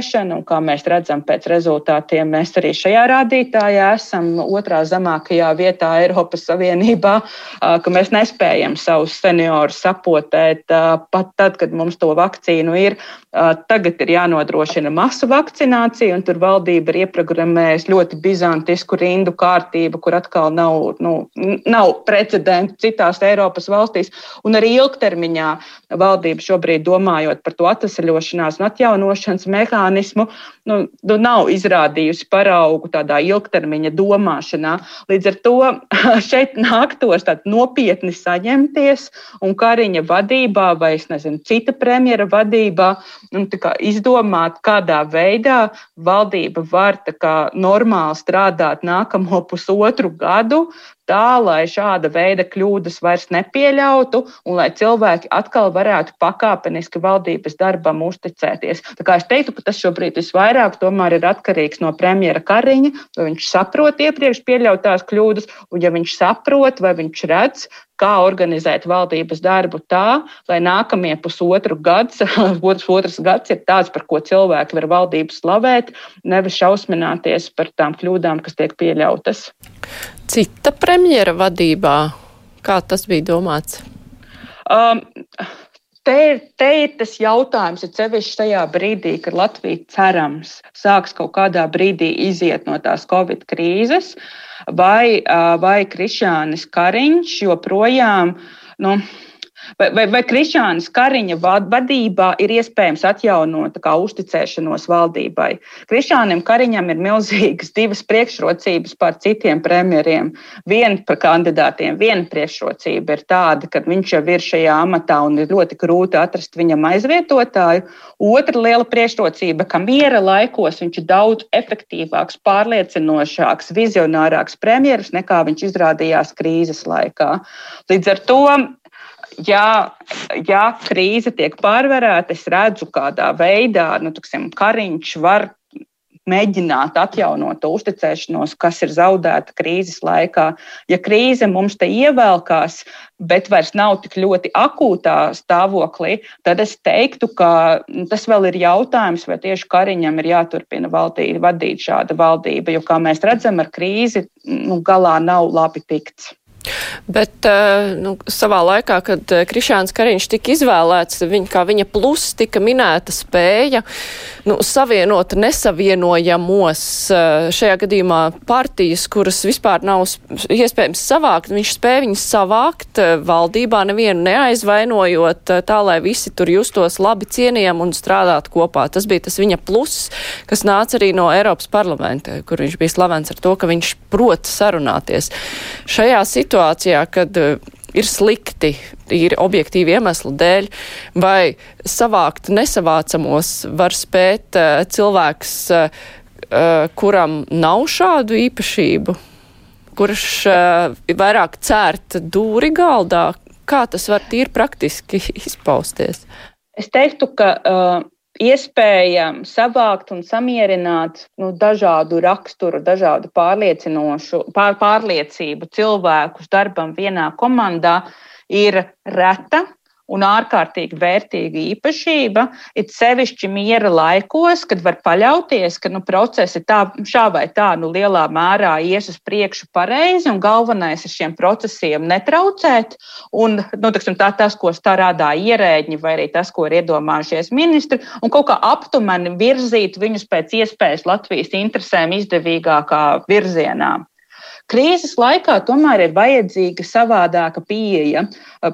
sapotēšana, un kā mēs redzam pēc rezultātiem, mēs arī šajā rādītājā esam otrā zemākajā vietā Eiropas Savienībā, ka mēs nespējam savus seniorus sapotēt pat tad, kad mums to vakcīnu ir. Tagad ir jānodrošina masu vakcinācija, un tur valdība ir ieprogrammējusi ļoti bizantisku rindu kārtību, kur atkal nav, nu, nav precedentu citās Eiropas valstīs. Un arī ilgtermiņā valdība šobrīd domājot par to atvesaļošanās un atjaunošanas mehānismu, nu, nu, nav izrādījusi paraugu tādā ilgtermiņa domāšanā. Līdz ar to <laughs> šeit nāktos nopietni saņemties un Kariņa vadībā vai, nezinu, cita premjera vadībā un, kā, izdomāt, kādā veidā valdība var kā, normāli strādāt nākamo pusotru gadu, tā, lai šāda veida kļūdas vairs nepieļautu un lai cilvēki atkal varētu pakāpeniski valdības darbam uzticēties. Tā kā es teiktu, ka tas šobrīd visvairāk tomēr ir atkarīgs no premjera Kariņa, vai viņš saprot iepriekš pieļautās kļūdas, un ja viņš saprot, vai viņš redz, kā organizēt valdības darbu tā, lai nākamie pusotru gads, <laughs> otrs gads ir tāds, par ko cilvēki var valdību slavēt, nevis šausmināties par tām kļūdām, kas tiek pieļautas. Cita premjera vadībā, kā tas bija domāts? Um, Te ir, te ir tas jautājums, ir sevišķi tajā brīdī, kad Latvija cerams sāks kaut kādā brīdī iziet no tās Covid krīzes, vai, vai Krišānis Kariņš joprojām. Nu, Vai, vai, vai Krišānas Kariņa vadībā ir iespējams atjaunot kā, uzticēšanos valdībai? Krišānam Kariņam ir milzīgas divas priekšrocības pār citiem premjeriem. Viena par kandidātiem, viena priekšrocība ir tāda, ka viņš jau ir šajā amatā un ir ļoti grūti atrast viņam aizvietotāju. Otra liela priekšrocība, ka miera laikos viņš ir daudz efektīvāks, pārliecinošāks, vizionārāks premjeras nekā viņš izrādījās krīzes laikā. Līdz ar to ja, ja krīze tiek pārvarēta, es redzu, kādā veidā nu, tiksim, Kariņš var mēģināt atjaunot uzticēšanos, kas ir zaudēta krīzes laikā. Ja krīze mums te ievelkās, bet vairs nav tik ļoti akūtā stāvoklī, tad es teiktu, ka tas vēl ir jautājums, vai tieši Kariņam ir jāturpina valdīt, vadīt šāda valdība, jo, kā mēs redzam, ar krīzi nu, galā nav labi tikts. Bet eh, nu, savā laikā, kad eh, Krišāns Kariņš tika izvēlēts, viņa, kā viņa plus tika minēta spēja nu, savienot nesavienojamos eh, šajā gadījumā partijas, kuras vispār nav iespējams savākt. Viņš spēja viņus savākt valdībā, nevienu neaizvainojot tā, lai visi tur justos labi cienījami un strādāt kopā. Tas bija tas viņa plus, kas nāca arī no Eiropas parlamenta, kur viņš bija slavens ar to, ka viņš prot sarunāties. Šajā situācijā situācijā, kad uh, ir slikti, ir objektīvi iemesli dēļ, vai savākt nesavācamos var spēt uh, cilvēks, uh, kuram nav šādu īpašību, kurš vairāk cērt dūri galdā, kā tas var tīri praktiski <laughs> izpausties? Es teiktu, ka uh, iespējams savākt un samierināt nu, dažādu raksturu, dažādu pār, pārliecību cilvēkus darbam vienā komandā ir reta un ārkārtīgi vērtīga īpašība, it sevišķi miera laikos, kad var paļauties, ka nu, procesi tā, šā vai tā nu, lielā mērā ies uz priekšu pareizi, un galvenais ir šiem procesiem netraucēt. Un, nu, tiksim, tā, tas, ko strādā ierēģi, vai arī tas, ko ir iedomājušies ministri, un kaut kā aptuveni virzīt viņus pēc iespējas Latvijas interesēm izdevīgākā virzienā. Krīzes laikā tomēr ir vajadzīga savādāka pieeja.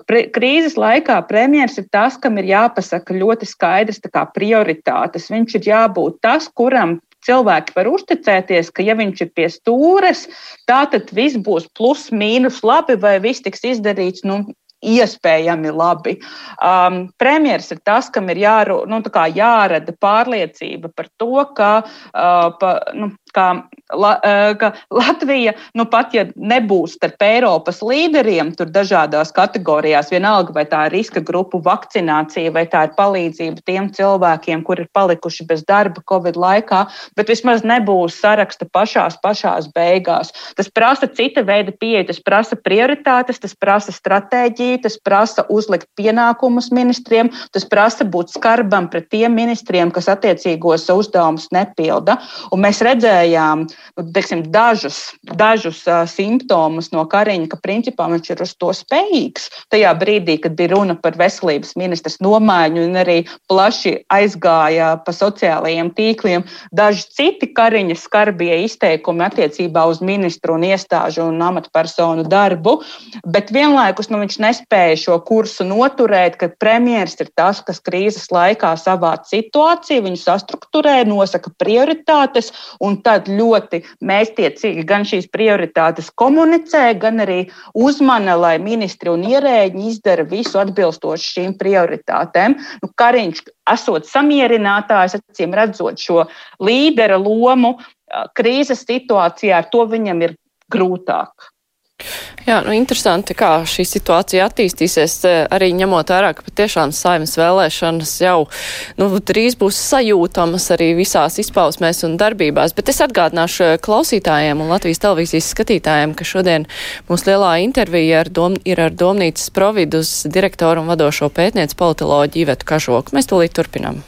Pre, krīzes laikā premjerministrs ir tas, kam ir jāpasaka ļoti skaidrs prioritātes. Viņš ir jābūt tas, kuram cilvēki var uzticēties, ka, ja viņš ir pie stūres, tad viss būs plus mīnus labi vai viss tiks izdarīts nu, iespējami labi. Um, premjeras ir tas, kam ir jāru, nu, jārada pārliecība par to, ka, uh, pa, nu, ka, la, ka Latvija, nu, pat ja nebūs starp Eiropas līderiem, tur dažādās kategorijās, vienalga vai tā ir riska grupu vakcinācija, vai tā ir palīdzība tiem cilvēkiem, kur ir palikuši bez darba Covid laikā, bet vismaz nebūs saraksta pašās, pašās beigās. Tas prasa cita veida pieeja, tas prasa prioritātes, tas prasa stratēģiju, tas prasa uzlikt pienākumus ministriem, tas prasa būt skarbam pret tiem ministriem, kas attiecīgos uzdevumus nepilda. Un mēs redzējām nu, teiksim, dažus, dažus uh, simptomus no Kariņa, ka principā viņš ir uz to spējīgs. Tajā brīdī, kad bija runa par veselības ministras nomaiņu un arī plaši aizgāja pa sociālajiem tīkliem, daži citi Kariņa skarbie izteikumi attiecībā uz ministru un iestāžu un amatpersonu darbu, bet vienlaikus nu, viņš nes nespēja šo kursu noturēt, kad premjeras ir tas, kas krīzes laikā savāc situāciju, viņu sastruktūrē, nosaka prioritātes un tad ļoti mēstiecīgi gan šīs prioritātes komunicē, gan arī uzmana, lai ministri un ierēģi izdara visu atbilstoši šīm prioritātēm. Nu, Kariņš, esot samierinātājs, acīm redzot šo līdera lomu krīzes situācijā, ar to viņam ir grūtāk. Jā, nu interesanti, kā šī situācija attīstīsies, arī ņemot vērā, ka patiešām saimas vēlēšanas jau nu, drīz būs sajūtamas arī visās izpausmēs un darbībās. Bet es atgādināšu klausītājiem un Latvijas televīzijas skatītājiem, ka šodien mūsu lielā intervija ar dom, ir ar Domnīcas providus direktoru un vadošo pētniec politoloģiju Ivetu Kažoku. Mēs tūlīt turpinām.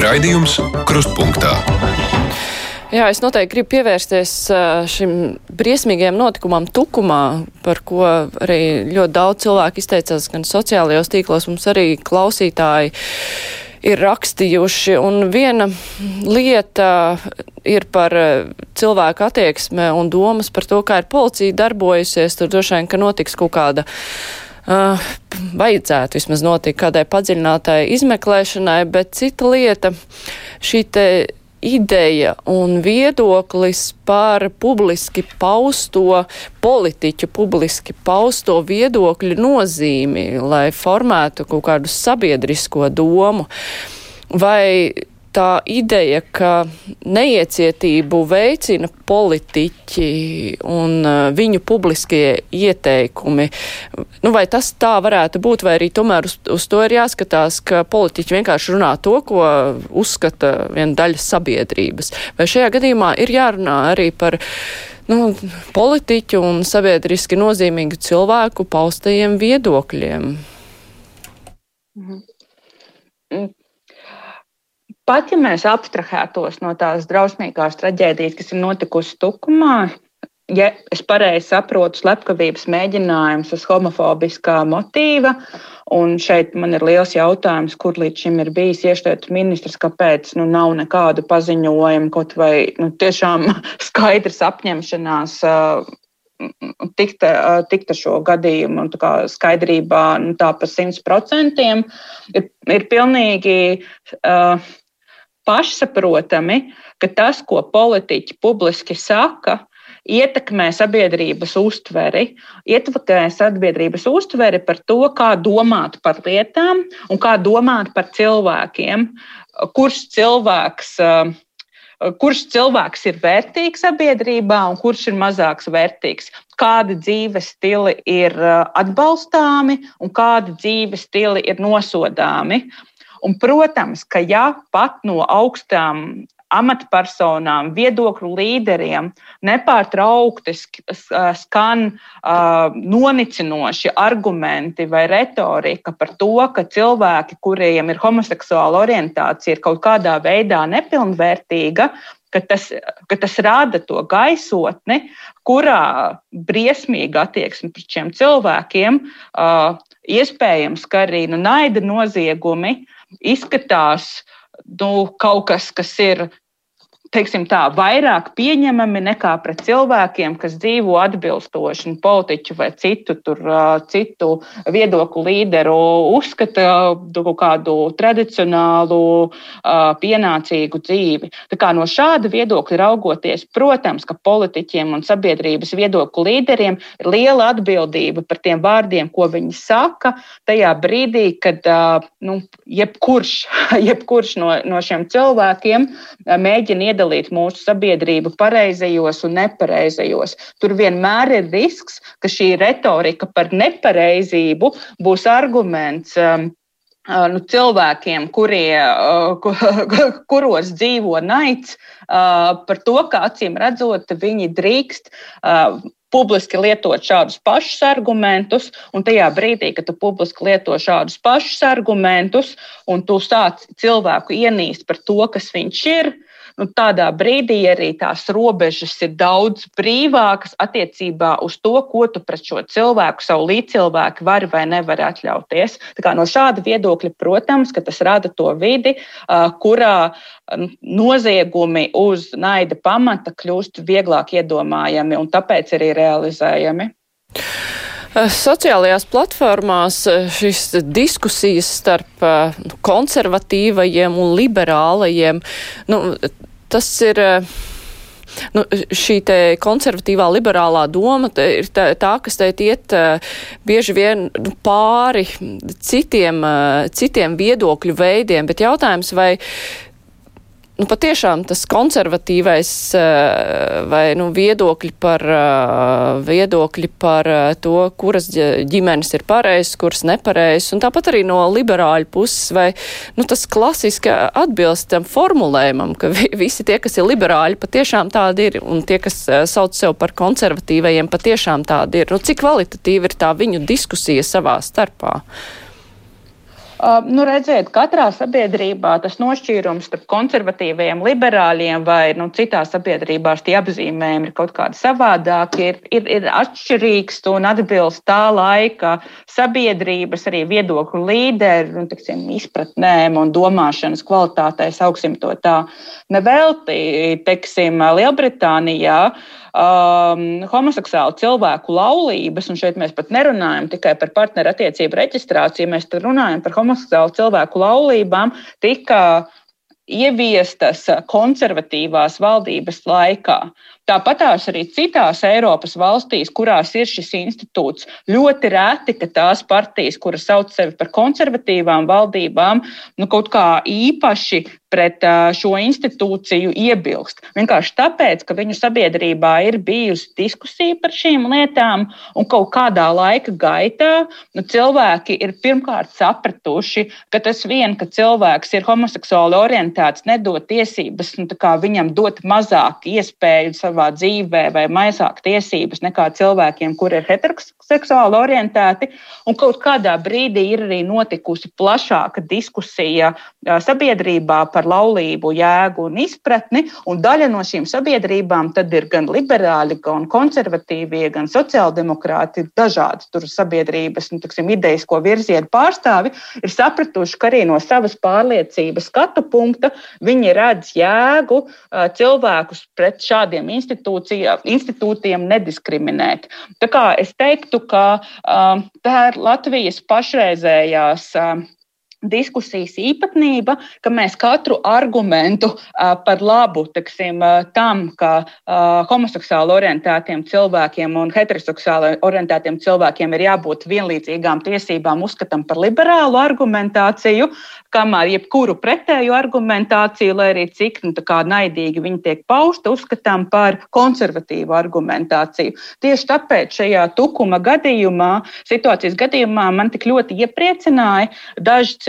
Raidījums Krustpunktā. Jā, es noteikti gribu pievērsties šim briesmīgajam notikumam Tukumā, par ko arī ļoti daudz cilvēku izteicās gan sociālajos tīklos, mums arī klausītāji ir rakstījuši. Un viena lieta ir par cilvēku attieksme un domas par to, kā ir policija darbojusies. Tur droši vien, ka notiks kaut kāda. Uh, vajadzētu vismaz notikt kādai padziļinātai izmeklēšanai, bet cita lieta šī te ideja un viedoklis par publiski pausto politiķu, publiski pausto viedokļu nozīmi, lai formētu kaut kādu sabiedrisko domu. Vai tā ideja, ka neiecietību veicina politiķi un uh, viņu publiskie ieteikumi, nu, vai tas tā varētu būt, vai arī tomēr uz, uz to ir jāskatās, ka politiķi vienkārši runā to, ko uzskata viena daļa sabiedrības. Vai šajā gadījumā ir jārunā arī par nu, politiķu un sabiedriski nozīmīgu cilvēku paustajiem viedokļiem? Mhm. Pat ja mēs abstrahētos no tās drausmīgās traģēdijas, kas ir notikusi Tukumā, ja es pareizi saprotu, slepkavības mēģinājums uz homofobiskā motīva, un šeit man ir liels jautājums, kur līdz šim ir bijis iešķirts ministrs, kāpēc nu, nav nekādu paziņojumu, kaut vai nu, tiešām <laughs> skaidrs apņemšanās. Tikt, tikt ar šo gadījumu skaidrībā nu, tā pa simt procentiem ir, ir pilnīgi uh, pašsaprotami, ka tas, ko politiķi publiski saka, ietekmē sabiedrības uztveri, ietekmē sabiedrības uztveri par to, kā domāt par lietām un kā domāt par cilvēkiem, kurš cilvēks. Kurš cilvēks ir vērtīgs sabiedrībā un kurš ir mazāks vērtīgs? Kādi dzīves stili ir atbalstāmi un kādi dzīves stili ir nosodāmi? Un, protams, ka ja pat no augstām amatpersonām, viedokļu līderiem nepārtraukti skan uh, nonicinoši argumenti vai retorika par to, ka cilvēki, kuriem ir homoseksuāla orientācija, ir kaut kādā veidā nepilnvērtīga. Ka tas, ka tas rada to gaisotni, kurā briesmīga attieksme pret šiem cilvēkiem, uh, iespējams, ka arī nu, naida noziegumi uh, izskatās nu, kaut kas, kas ir teiksim tā, vairāk pieņemami nekā pret cilvēkiem, kas dzīvo atbilstoši politiķu vai citu, tur, citu viedokļu līderu uzskata kaut kādu tradicionālu, pienācīgu dzīvi. Tā kā no šāda viedokļa raugoties, protams, ka politiķiem un sabiedrības viedokļu līderiem ir liela atbildība par tiem vārdiem, ko viņi saka, tajā brīdī, kad nu, jebkurš, <laughs> jebkurš no, no šiem cilvēkiem mēģina iedot iedalīt mūsu sabiedrību pareizajos un nepareizajos. Tur vienmēr ir risks, ka šī retorika par nepareizību būs arguments. Um, uh, nu, cilvēkiem, kurie, uh, <laughs> kuros dzīvo naids, uh, par to, ka acīm redzot, viņi drīkst publiski lietot šādus pašus argumentus, un tajā brīdī, kad tu publiski lieto šādus pašus argumentus, un tu sāc cilvēku ienīst par to, kas viņš ir, nu, tādā brīdī arī tās robežas ir daudz brīvākas attiecībā uz to, ko tu pret šo cilvēku, savu līdzcilvēku vari vai nevari atļauties. No šāda viedokļa, protams, tas rada to vidi, kurā noziegumi uz naida pamata kļūst vieglāk iedomājami un tāpēc arī realizējami. Sociālajās platformās šīs diskusijas starp konservatīvajiem un liberālajiem, nu, tas ir. Nu, šī konservatīvā liberālā doma ir tā, tā kas te iet bieži vien nu, pāri citiem, citiem viedokļu veidiem, bet jautājums, vai nu, patiešām tas konservatīvais vai nu, viedokļi par, viedokļi par to, kuras ģimenes ir pareizas, kuras nepareizas, un tāpat arī no liberāļu puses, vai nu, tas klasiski atbilst tam formulējumam, ka visi tie, kas ir liberāļi, patiešām tādi ir, un tie, kas sauc sev par konservatīvajiem, patiešām tādi ir. Nu, cik kvalitatīva ir tā viņu diskusija savā starpā? Uh, nu, redziet, katrā sabiedrībā tas nošķīrums starp konservatīviem, liberāļiem vai nu, citās sabiedrībās tie apzīmējumi ir kaut kādi savādāki, ir, ir, ir atšķirīgs un atbilst tā laika sabiedrības arī viedokļu līderu nu, tiksim, izpratnēm un domāšanas kvalitātei, sauksim to tā. Nevelti, teiksim, Lielbritānijā um, homoseksuālu cilvēku laulības, un šeit mēs pat nerunājam tikai par partneru attiecību reģistrāciju, mēs runājam par homoseksuālu cilvēku laulībām, tika ieviestas konservatīvās valdības laikā. Tāpatās arī citās Eiropas valstīs, kurās ir šis institūts, ļoti reti, ka tās partijas, kuras sauc sevi par konservatīvām valdībām, nu, kaut kā īpaši pret šo institūciju iebilst. Vienkārši tāpēc, ka viņu sabiedrībā ir bijusi diskusija par šīm lietām, un kaut kādā laika gaitā nu, cilvēki ir pirmkārt sapratuši, ka tas vien, ka cilvēks ir homoseksuāli orientēts, nedod tiesības nu, viņam dot mazāk iespēju savā dzīvē vai mazāk tiesības nekā cilvēkiem, kuri ir heteroseksuāli orientēti. Un kaut kādā brīdī ir arī notikusi plašāka diskusija sabiedrībā par laulību jēgu un izpratni. Un daļa no šīm sabiedrībām tad ir gan liberāļi, gan konservatīvie, gan sociāldemokrāti, dažādas tur sabiedrības nu, tiksim, idejisko virzienu pārstāvi, ir sapratuši, ka arī no savas pārliecības skatu punkta viņi redz jēgu cilvēkus pret šādiem institūtiem nediskriminēt. Tā kā es teiktu, ka tā ir Latvijas pašreizējās diskusijas īpatnība, ka mēs katru argumentu par labu teksim, tam, ka homoseksuāli orientētiem cilvēkiem un heteroseksuāli orientētiem cilvēkiem ir jābūt vienlīdzīgām tiesībām, uzskatām par liberālu argumentāciju, kamēr jebkuru pretēju argumentāciju, lai arī cik nu, naidīgi viņi tiek pausta, uzskatām par konservatīvu argumentāciju. Tieši tāpēc šajā tukuma gadījumā, situācijas gadījumā, man tik ļoti iepriecināja daži cilvēki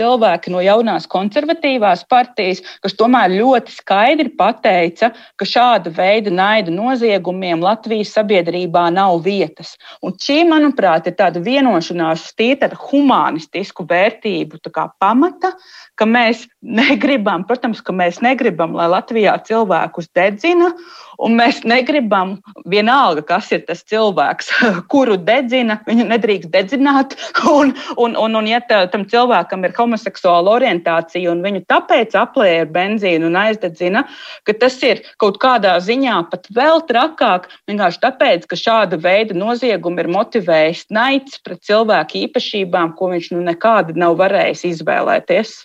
no jaunās konservatīvās partijas, kas tomēr ļoti skaidri pateica, ka šāda veida naida noziegumiem Latvijas sabiedrībā nav vietas. Un šī, manuprāt, ir tāda vienošanās uz tīra humanistisku vērtību pamata, ka mēs negribam, protams, ka mēs negribam, lai Latvijā cilvēkus dedzina, un mēs negribam vienalga, kas ir tas cilvēks, <laughs> kuru dedzina, viņu nedrīkst dedzināt, <laughs> un, un, un, un ja tā, tam cilvēkam ir homoseksuāla orientācija, un viņu tāpēc aplēja ar benzīnu un aizdedzina, ka tas ir kaut kādā ziņā pat vēl trakāk, vienkārši tāpēc, ka šāda veida noziegumi ir motivējis naids pret cilvēku īpašībām, ko viņš nu nekādi nav varējis izvēlēties.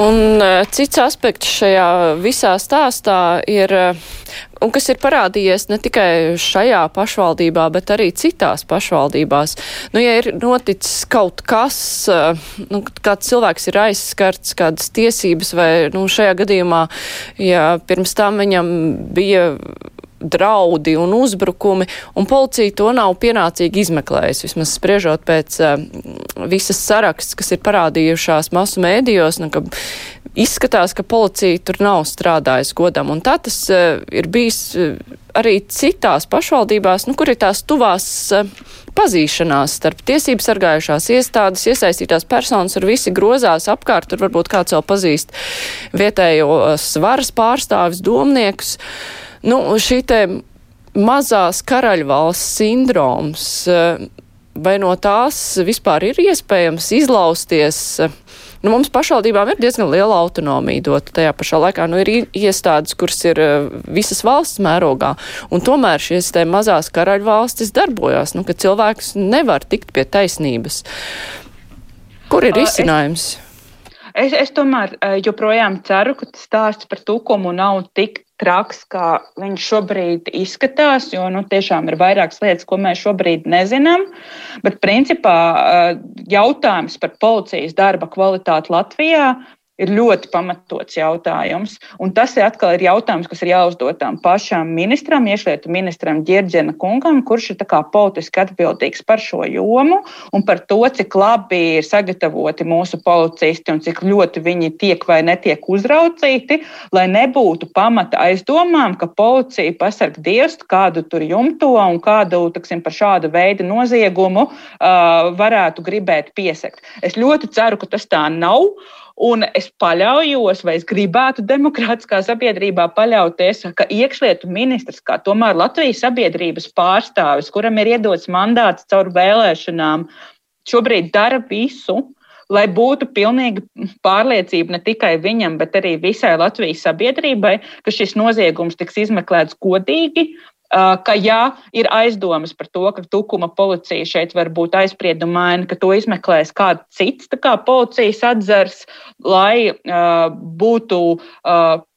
Un uh, cits aspekts šajā visā stāstā ir, uh, un kas ir parādījies ne tikai šajā pašvaldībā, bet arī citās pašvaldībās. Nu, ja ir noticis kaut kas, uh, nu, kāds cilvēks ir aizskarts, kādas tiesības, vai, nu, šajā gadījumā, ja pirms tam viņam bija draudi un uzbrukumi, un policija to nav pienācīgi izmeklējusi. Vismaz spriežot pēc uh, visas saraksts, kas ir parādījušās masu mēdījos, nu, ka izskatās, ka policija tur nav strādājusi godam. Un tā tas uh, ir bijis uh, arī citās pašvaldībās, nu, kur ir tās tuvās uh, pazīšanās starp tiesību sargājušās iestādes, iesaistītās personas, tur visi grozās apkārt, tur varbūt kāds vēl pazīst vietējo svaras pārstāvis, domniekus. Uh, Nu, šī te mazās karaļvalsts sindroms, eh, vai no tās vispār ir iespējams izlausties? Nu, mums pašvaldībām ir diezgan liela autonomija dota tajā pašā laikā. Nu, ir iestādes, kuras ir eh, visas valsts mērogā, un tomēr šīs mazās karaļvalstis darbojās, nu, ka cilvēks nevar tikt pie taisnības. Kur ir risinājums? Es, es tomēr eh, joprojām ceru, ka stāsts par tukumu nav tik traks, kā viņš šobrīd izskatās, jo nu, tiešām ir vairākas lietas, ko mēs šobrīd nezinām. Bet principā eh, jautājums par policijas darba kvalitāti Latvijā ir ļoti pamatots jautājums. Un tas ir atkal ir jautājums, kas ir jāuzdod tam pašam ministram, iekšlietu ministram Girģena kungam, kurš ir politiski atbildīgs par šo jomu un par to, cik labi ir sagatavoti mūsu policisti un cik ļoti viņi tiek vai netiek uzraucīti, lai nebūtu pamata aizdomām, ka policija pasarg dievs kādu tur jumto un kādu taksim, par šādu veidu noziegumu uh, varētu gribēt piesakt. Es ļoti ceru, ka tas tā nav. Un es paļaujos, vai es gribētu demokrātiskā sabiedrībā paļauties, ka iekšlietu ministrs, kā tomēr Latvijas sabiedrības pārstāvis, kuram ir iedots mandāts caur vēlēšanām, šobrīd dara visu, lai būtu pilnīga pārliecība ne tikai viņam, bet arī visai Latvijas sabiedrībai, ka šis noziegums tiks izmeklēts godīgi, ka, ja ir aizdomas par to, ka tukuma policija šeit var būt aizspriedumaina, ka to izmeklēs kāds cits kā policijas atzars, lai būtu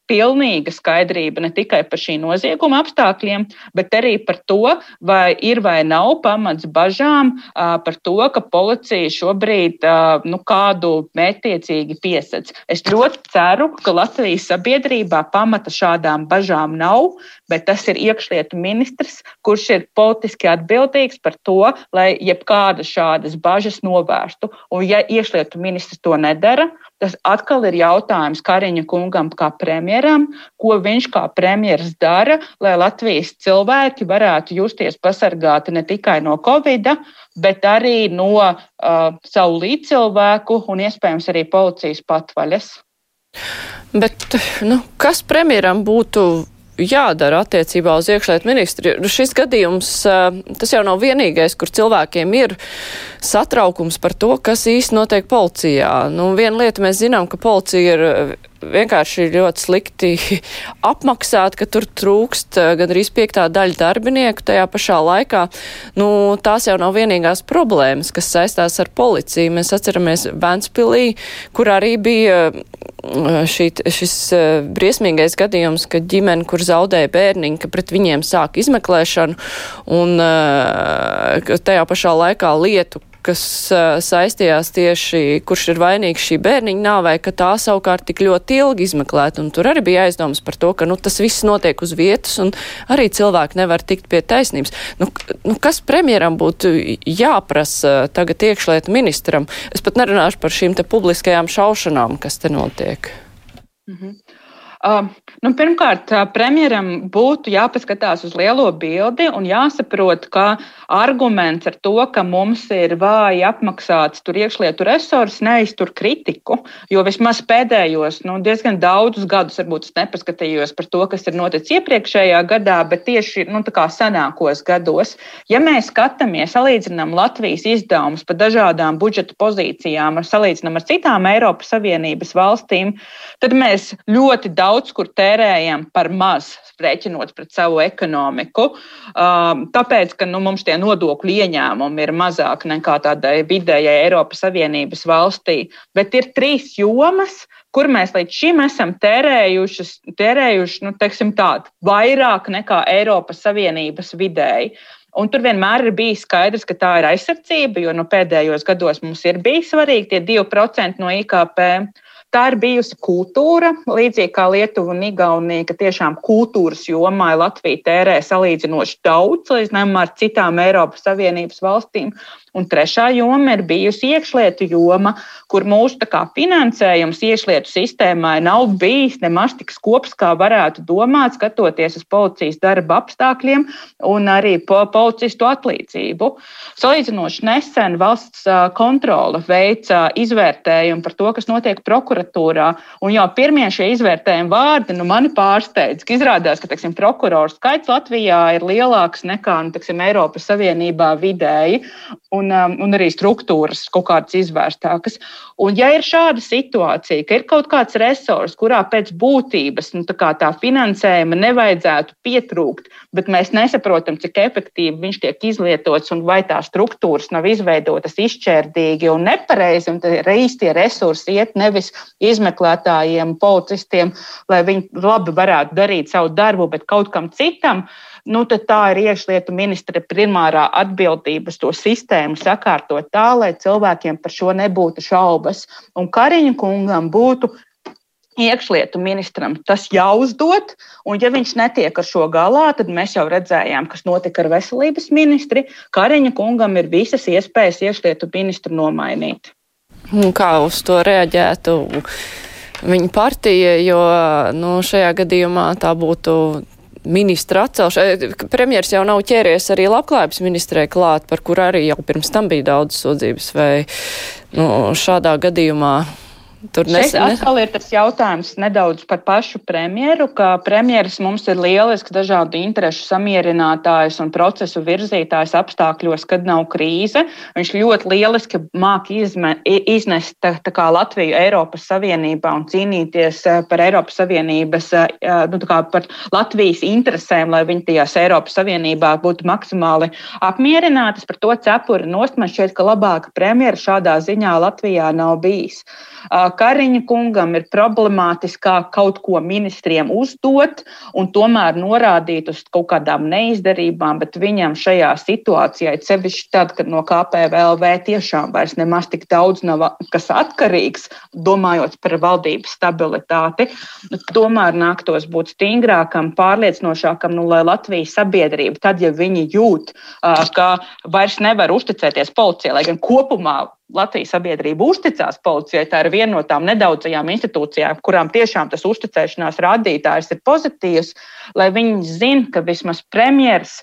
pilnīga skaidrība ne tikai par šī nozieguma apstākļiem, bet arī par to, vai ir vai nav pamats bažām par to, ka policija šobrīd nu, kādu mētiecīgi piesac. Es ļoti ceru, ka Latvijas sabiedrībā pamata šādām bažām nav, bet tas ir iekšlietu ministrs, kurš ir politiski atbildīgs par to, lai jebkāda šādas bažas novērstu. Un ja iekšlietu ministrs to nedara, Tas atkal ir jautājums Kariņa kungam kā premjeram, ko viņš kā premjeras dara, lai Latvijas cilvēki varētu justies pasargāti ne tikai no Covid, bet arī no uh, savu līdzcilvēku un iespējams arī policijas patvaļas. Bet, nu, kas premjeram būtu jādara attiecībā uz iekšlietu ministri. Šis gadījums, tas jau nav vienīgais, kur cilvēkiem ir satraukums par to, kas īsti notiek policijā. Nu, viena lieta mēs zinām, ka policija ir vienkārši ļoti slikti <laughs> apmaksāt, ka tur trūkst gandrīz piektā daļa darbinieku tajā pašā laikā. Nu, tās jau nav vienīgās problēmas, kas saistās ar policiju. Mēs atceramies Ventspilī, kur arī bija šī, šis briesmīgais gadījums, ka ģimene, kur zaudēja bērniņu, ka pret viņiem sāk izmeklēšanu un tajā pašā laikā lietu, kas saistījās tieši, kurš ir vainīgs šī bērniņa nāvē, ka tā savukārt tik ļoti ilgi izmeklēta. Un tur arī bija aizdomas par to, ka nu, tas viss notiek uz vietas un arī cilvēki nevar tikt pie taisnības. Nu, nu, kas premjeram būtu jāprasa tagad iekšlietu ministram? Es pat nerunāšu par šīm te publiskajām šaušanām, kas te notiek. -hmm. Uh, nu, pirmkārt, premjeram būtu jāpaskatās uz lielo bildi un jāsaprot, ka arguments ar to, ka mums ir vāji apmaksāts tur iekšlietu resursi, neiztur kritiku. Jo vismaz pēdējos nu, diezgan daudzus gadus, varbūt es nepaskatījos par to, kas ir noticis iepriekšējā gadā, bet tieši nu, senākos gados, ja mēs skatāmies, salīdzinām Latvijas izdevumus pa dažādām budžeta pozīcijām, salīdzinām ar citām Eiropas Savienības valstīm, tad mēs ļoti daudz daudz kur tērējam par maz, rēķinot pret savu ekonomiku. Um, tāpēc, ka nu, mums tie nodokļu ieņēmumi ir mazāki nekā tādai vidējai Eiropas Savienības valstī. Bet ir trīs jomas, kur mēs līdz šim esam tērējuši, tērējuši nu, tādu vairāk nekā Eiropas Savienības vidēji. Un tur vienmēr ir bijis skaidrs, ka tā ir aizsardzība, jo nu, pēdējos gados mums ir bijis svarīgi tie 2% no IKP. Tā ir bijusi kultūra, līdzīgi kā Lietuva un Igaunija, ka tiešām kultūras jomā Latvija tērē salīdzinoši daudz, salīdzinājumā ar citām Eiropas Savienības valstīm. Un trešā joma ir bijusi iekšlietu joma, kur mūsu kā, finansējums iekšlietu sistēmai nav bijis nemaz tik skops, kā varētu domāt, skatoties uz policijas darba apstākļiem un arī po policistu atlīdzību. Salīdzinoši nesen valsts kontrole veica izvērtējumu par to, kas notiek prokuratūrā, un jau pirmie šie izvērtējumi vārdi nu, mani pārsteidz, ka izrādās, ka teiksim, prokuroru skaits Latvijā ir lielāks nekā nu, teiksim, Eiropas Savienībā vidēji un, um, un arī struktūras kaut kādas izvērstākas. Un, ja ir šāda situācija, ka ir kaut kāds resurs, kurā pēc būtības nu, tā, tā finansējuma nevajadzētu pietrūkt, bet mēs nesaprotam, cik efektīvi viņš tiek izlietots un vai tās struktūras nav izveidotas izšķērdīgi un nepareizi, un reiz tie resursi iet nevis izmeklētājiem, policistiem, lai viņi labi varētu darīt savu darbu, bet kaut kam citam nu, tad tā ir iekšlietu ministra primārā atbildības to sistēmu sakārtot tā, lai cilvēkiem par šo nebūtu šaubas. Un Kariņa kungam būtu iekšlietu ministram tas jāuzdod, un ja viņš netiek ar šo galā, tad mēs jau redzējām, kas notika ar veselības ministri. Kariņa kungam ir visas iespējas iekšlietu ministru nomainīt. Kā uz to reaģētu viņa partija, jo nu, šajā gadījumā tā būtu ministra atcelšana. Premjers jau nav ķēries arī labklājības ministrē klāt, par kur arī jau pirms tam bija daudz sūdzības, vai nu, šādā gadījumā Tur nes, atkal ir tas jautājums nedaudz par pašu premjeru, ka premjeras mums ir lielisks dažādu interešu samierinātājs un procesu virzītājs apstākļos, kad nav krīze. Viņš ļoti lieliski māk izme, iznest tā, tā kā Latviju Eiropas Savienībā un cīnīties eh, par Eiropas Savienības, eh, nu, par Latvijas interesēm, lai viņi tajās Eiropas Savienībā būtu maksimāli apmierinātas. Par to cepuri nost man šķiet, ka labāka premjera šādā ziņā Latvijā nav bijis. Kariņa kungam ir problemātiskāk kaut ko ministriem uzdot un tomēr norādīt uz kaut kādām neizdarībām, bet viņam šajā situācijā, sevišķi tad, kad no KPVLV tiešām vairs nemaz tik daudz nav kas atkarīgs, domājot par valdības stabilitāti, tomēr nāktos būt stingrākam, pārliecinošākam, nu, lai Latvijas sabiedrība, tad, ja viņi jūt, ka vairs nevar uzticēties policijai, lai gan kopumā Latvijas sabiedrība uzticās policijai. Tā ir viena no tām nedaudzajām institūcijām, kurām tiešām tas uzticēšanās rādītājs ir pozitīvs, lai viņi zinātu, ka vismaz premjeras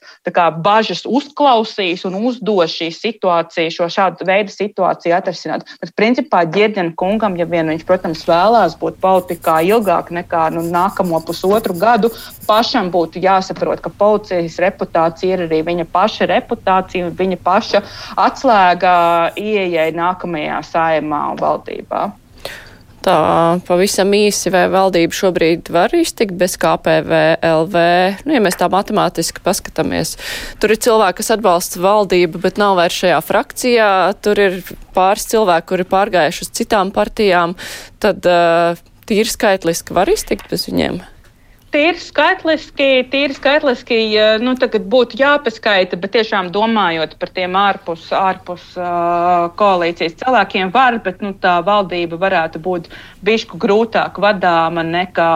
bažas uzklausīs un uzdos šī situācija, šo šādu veidu situāciju atrisināt. Bet, principā, ģirģena kungam, ja vien viņš, protams, vēlās būt politikā ilgāk nekā nu, nākamo pusotru gadu, pašam būtu jāsaprot, ka policijas reputācija ir arī viņa paša reputācija un viņa paša atslēga ieejai nākamajā saimā un valdībā. Tā pavisam īsi, vai valdība šobrīd var iztikt bez KPVLV? Nu, ja mēs tā matemātiski paskatāmies, tur ir cilvēki, kas atbalsta valdību, bet nav vairs šajā frakcijā, tur ir pāris cilvēki, kuri pārgājuši uz citām partijām, tad uh, tīri skaitliski var iztikt bez viņiem? Tīri skaitliski, tīri skaitliski nu, būtu jāpaskaita, bet tiešām domājot par tiem ārpus, ārpus uh, koalīcijas cilvēkiem, var, bet nu, tā valdība varētu būt bišku grūtāk vadāma nekā,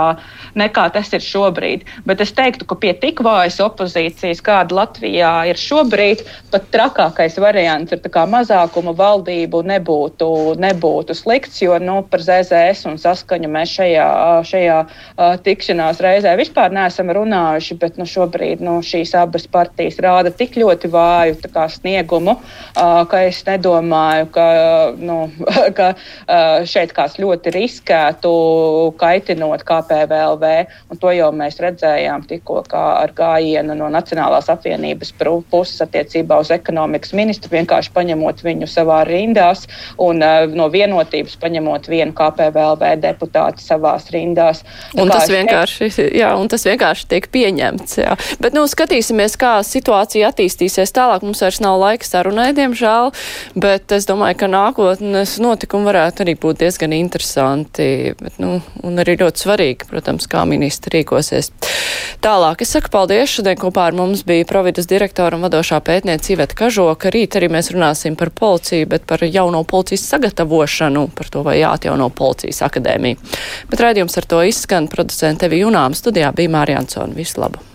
nekā tas ir šobrīd. Bet es teiktu, ka pie tik vājas opozīcijas, kāda Latvijā ir šobrīd, pat trakākais variants ir mazākuma valdību nebūtu, nebūtu slikts, jo nu, par ZZS un saskaņu mēs šajā, šajā uh, tikšanās reizē reizē vispār neesam runājuši, bet nu, šobrīd nu, šīs abas partijas rāda tik ļoti vāju kā, sniegumu, uh, ka es nedomāju, ka, nu, <laughs> ka uh, šeit kāds ļoti riskētu kaitinot KPVLV. To jau mēs redzējām tikko ar gājienu no Nacionālās apvienības puses attiecībā uz ekonomikas ministru, vienkārši paņemot viņu savā rindās un uh, no vienotības paņemot vienu KPVLV deputātu savās rindās. Un tas vienkārši jā, un tas vienkārši tiek pieņemts. Jā. Bet, nu, skatīsimies, kā situācija attīstīsies tālāk. Mums vairs nav laika sarunai, diemžēl, bet es domāju, ka nākotnes notikumi varētu arī būt diezgan interesanti, bet, nu, un arī ļoti svarīgi, protams, kā ministri rīkosies. Tālāk es saku paldies. Šodien kopā ar mums bija providas direktora un vadošā pētniece Iveta Kažoka. Rīt arī mēs runāsim par policiju, bet par jauno policijas sagatavošanu, par to, vai jāatjauno policijas akadēmija. Bet raidījums ar to izskan producente Evi Junāms studijā bija Mārija Ansona. Visu labu!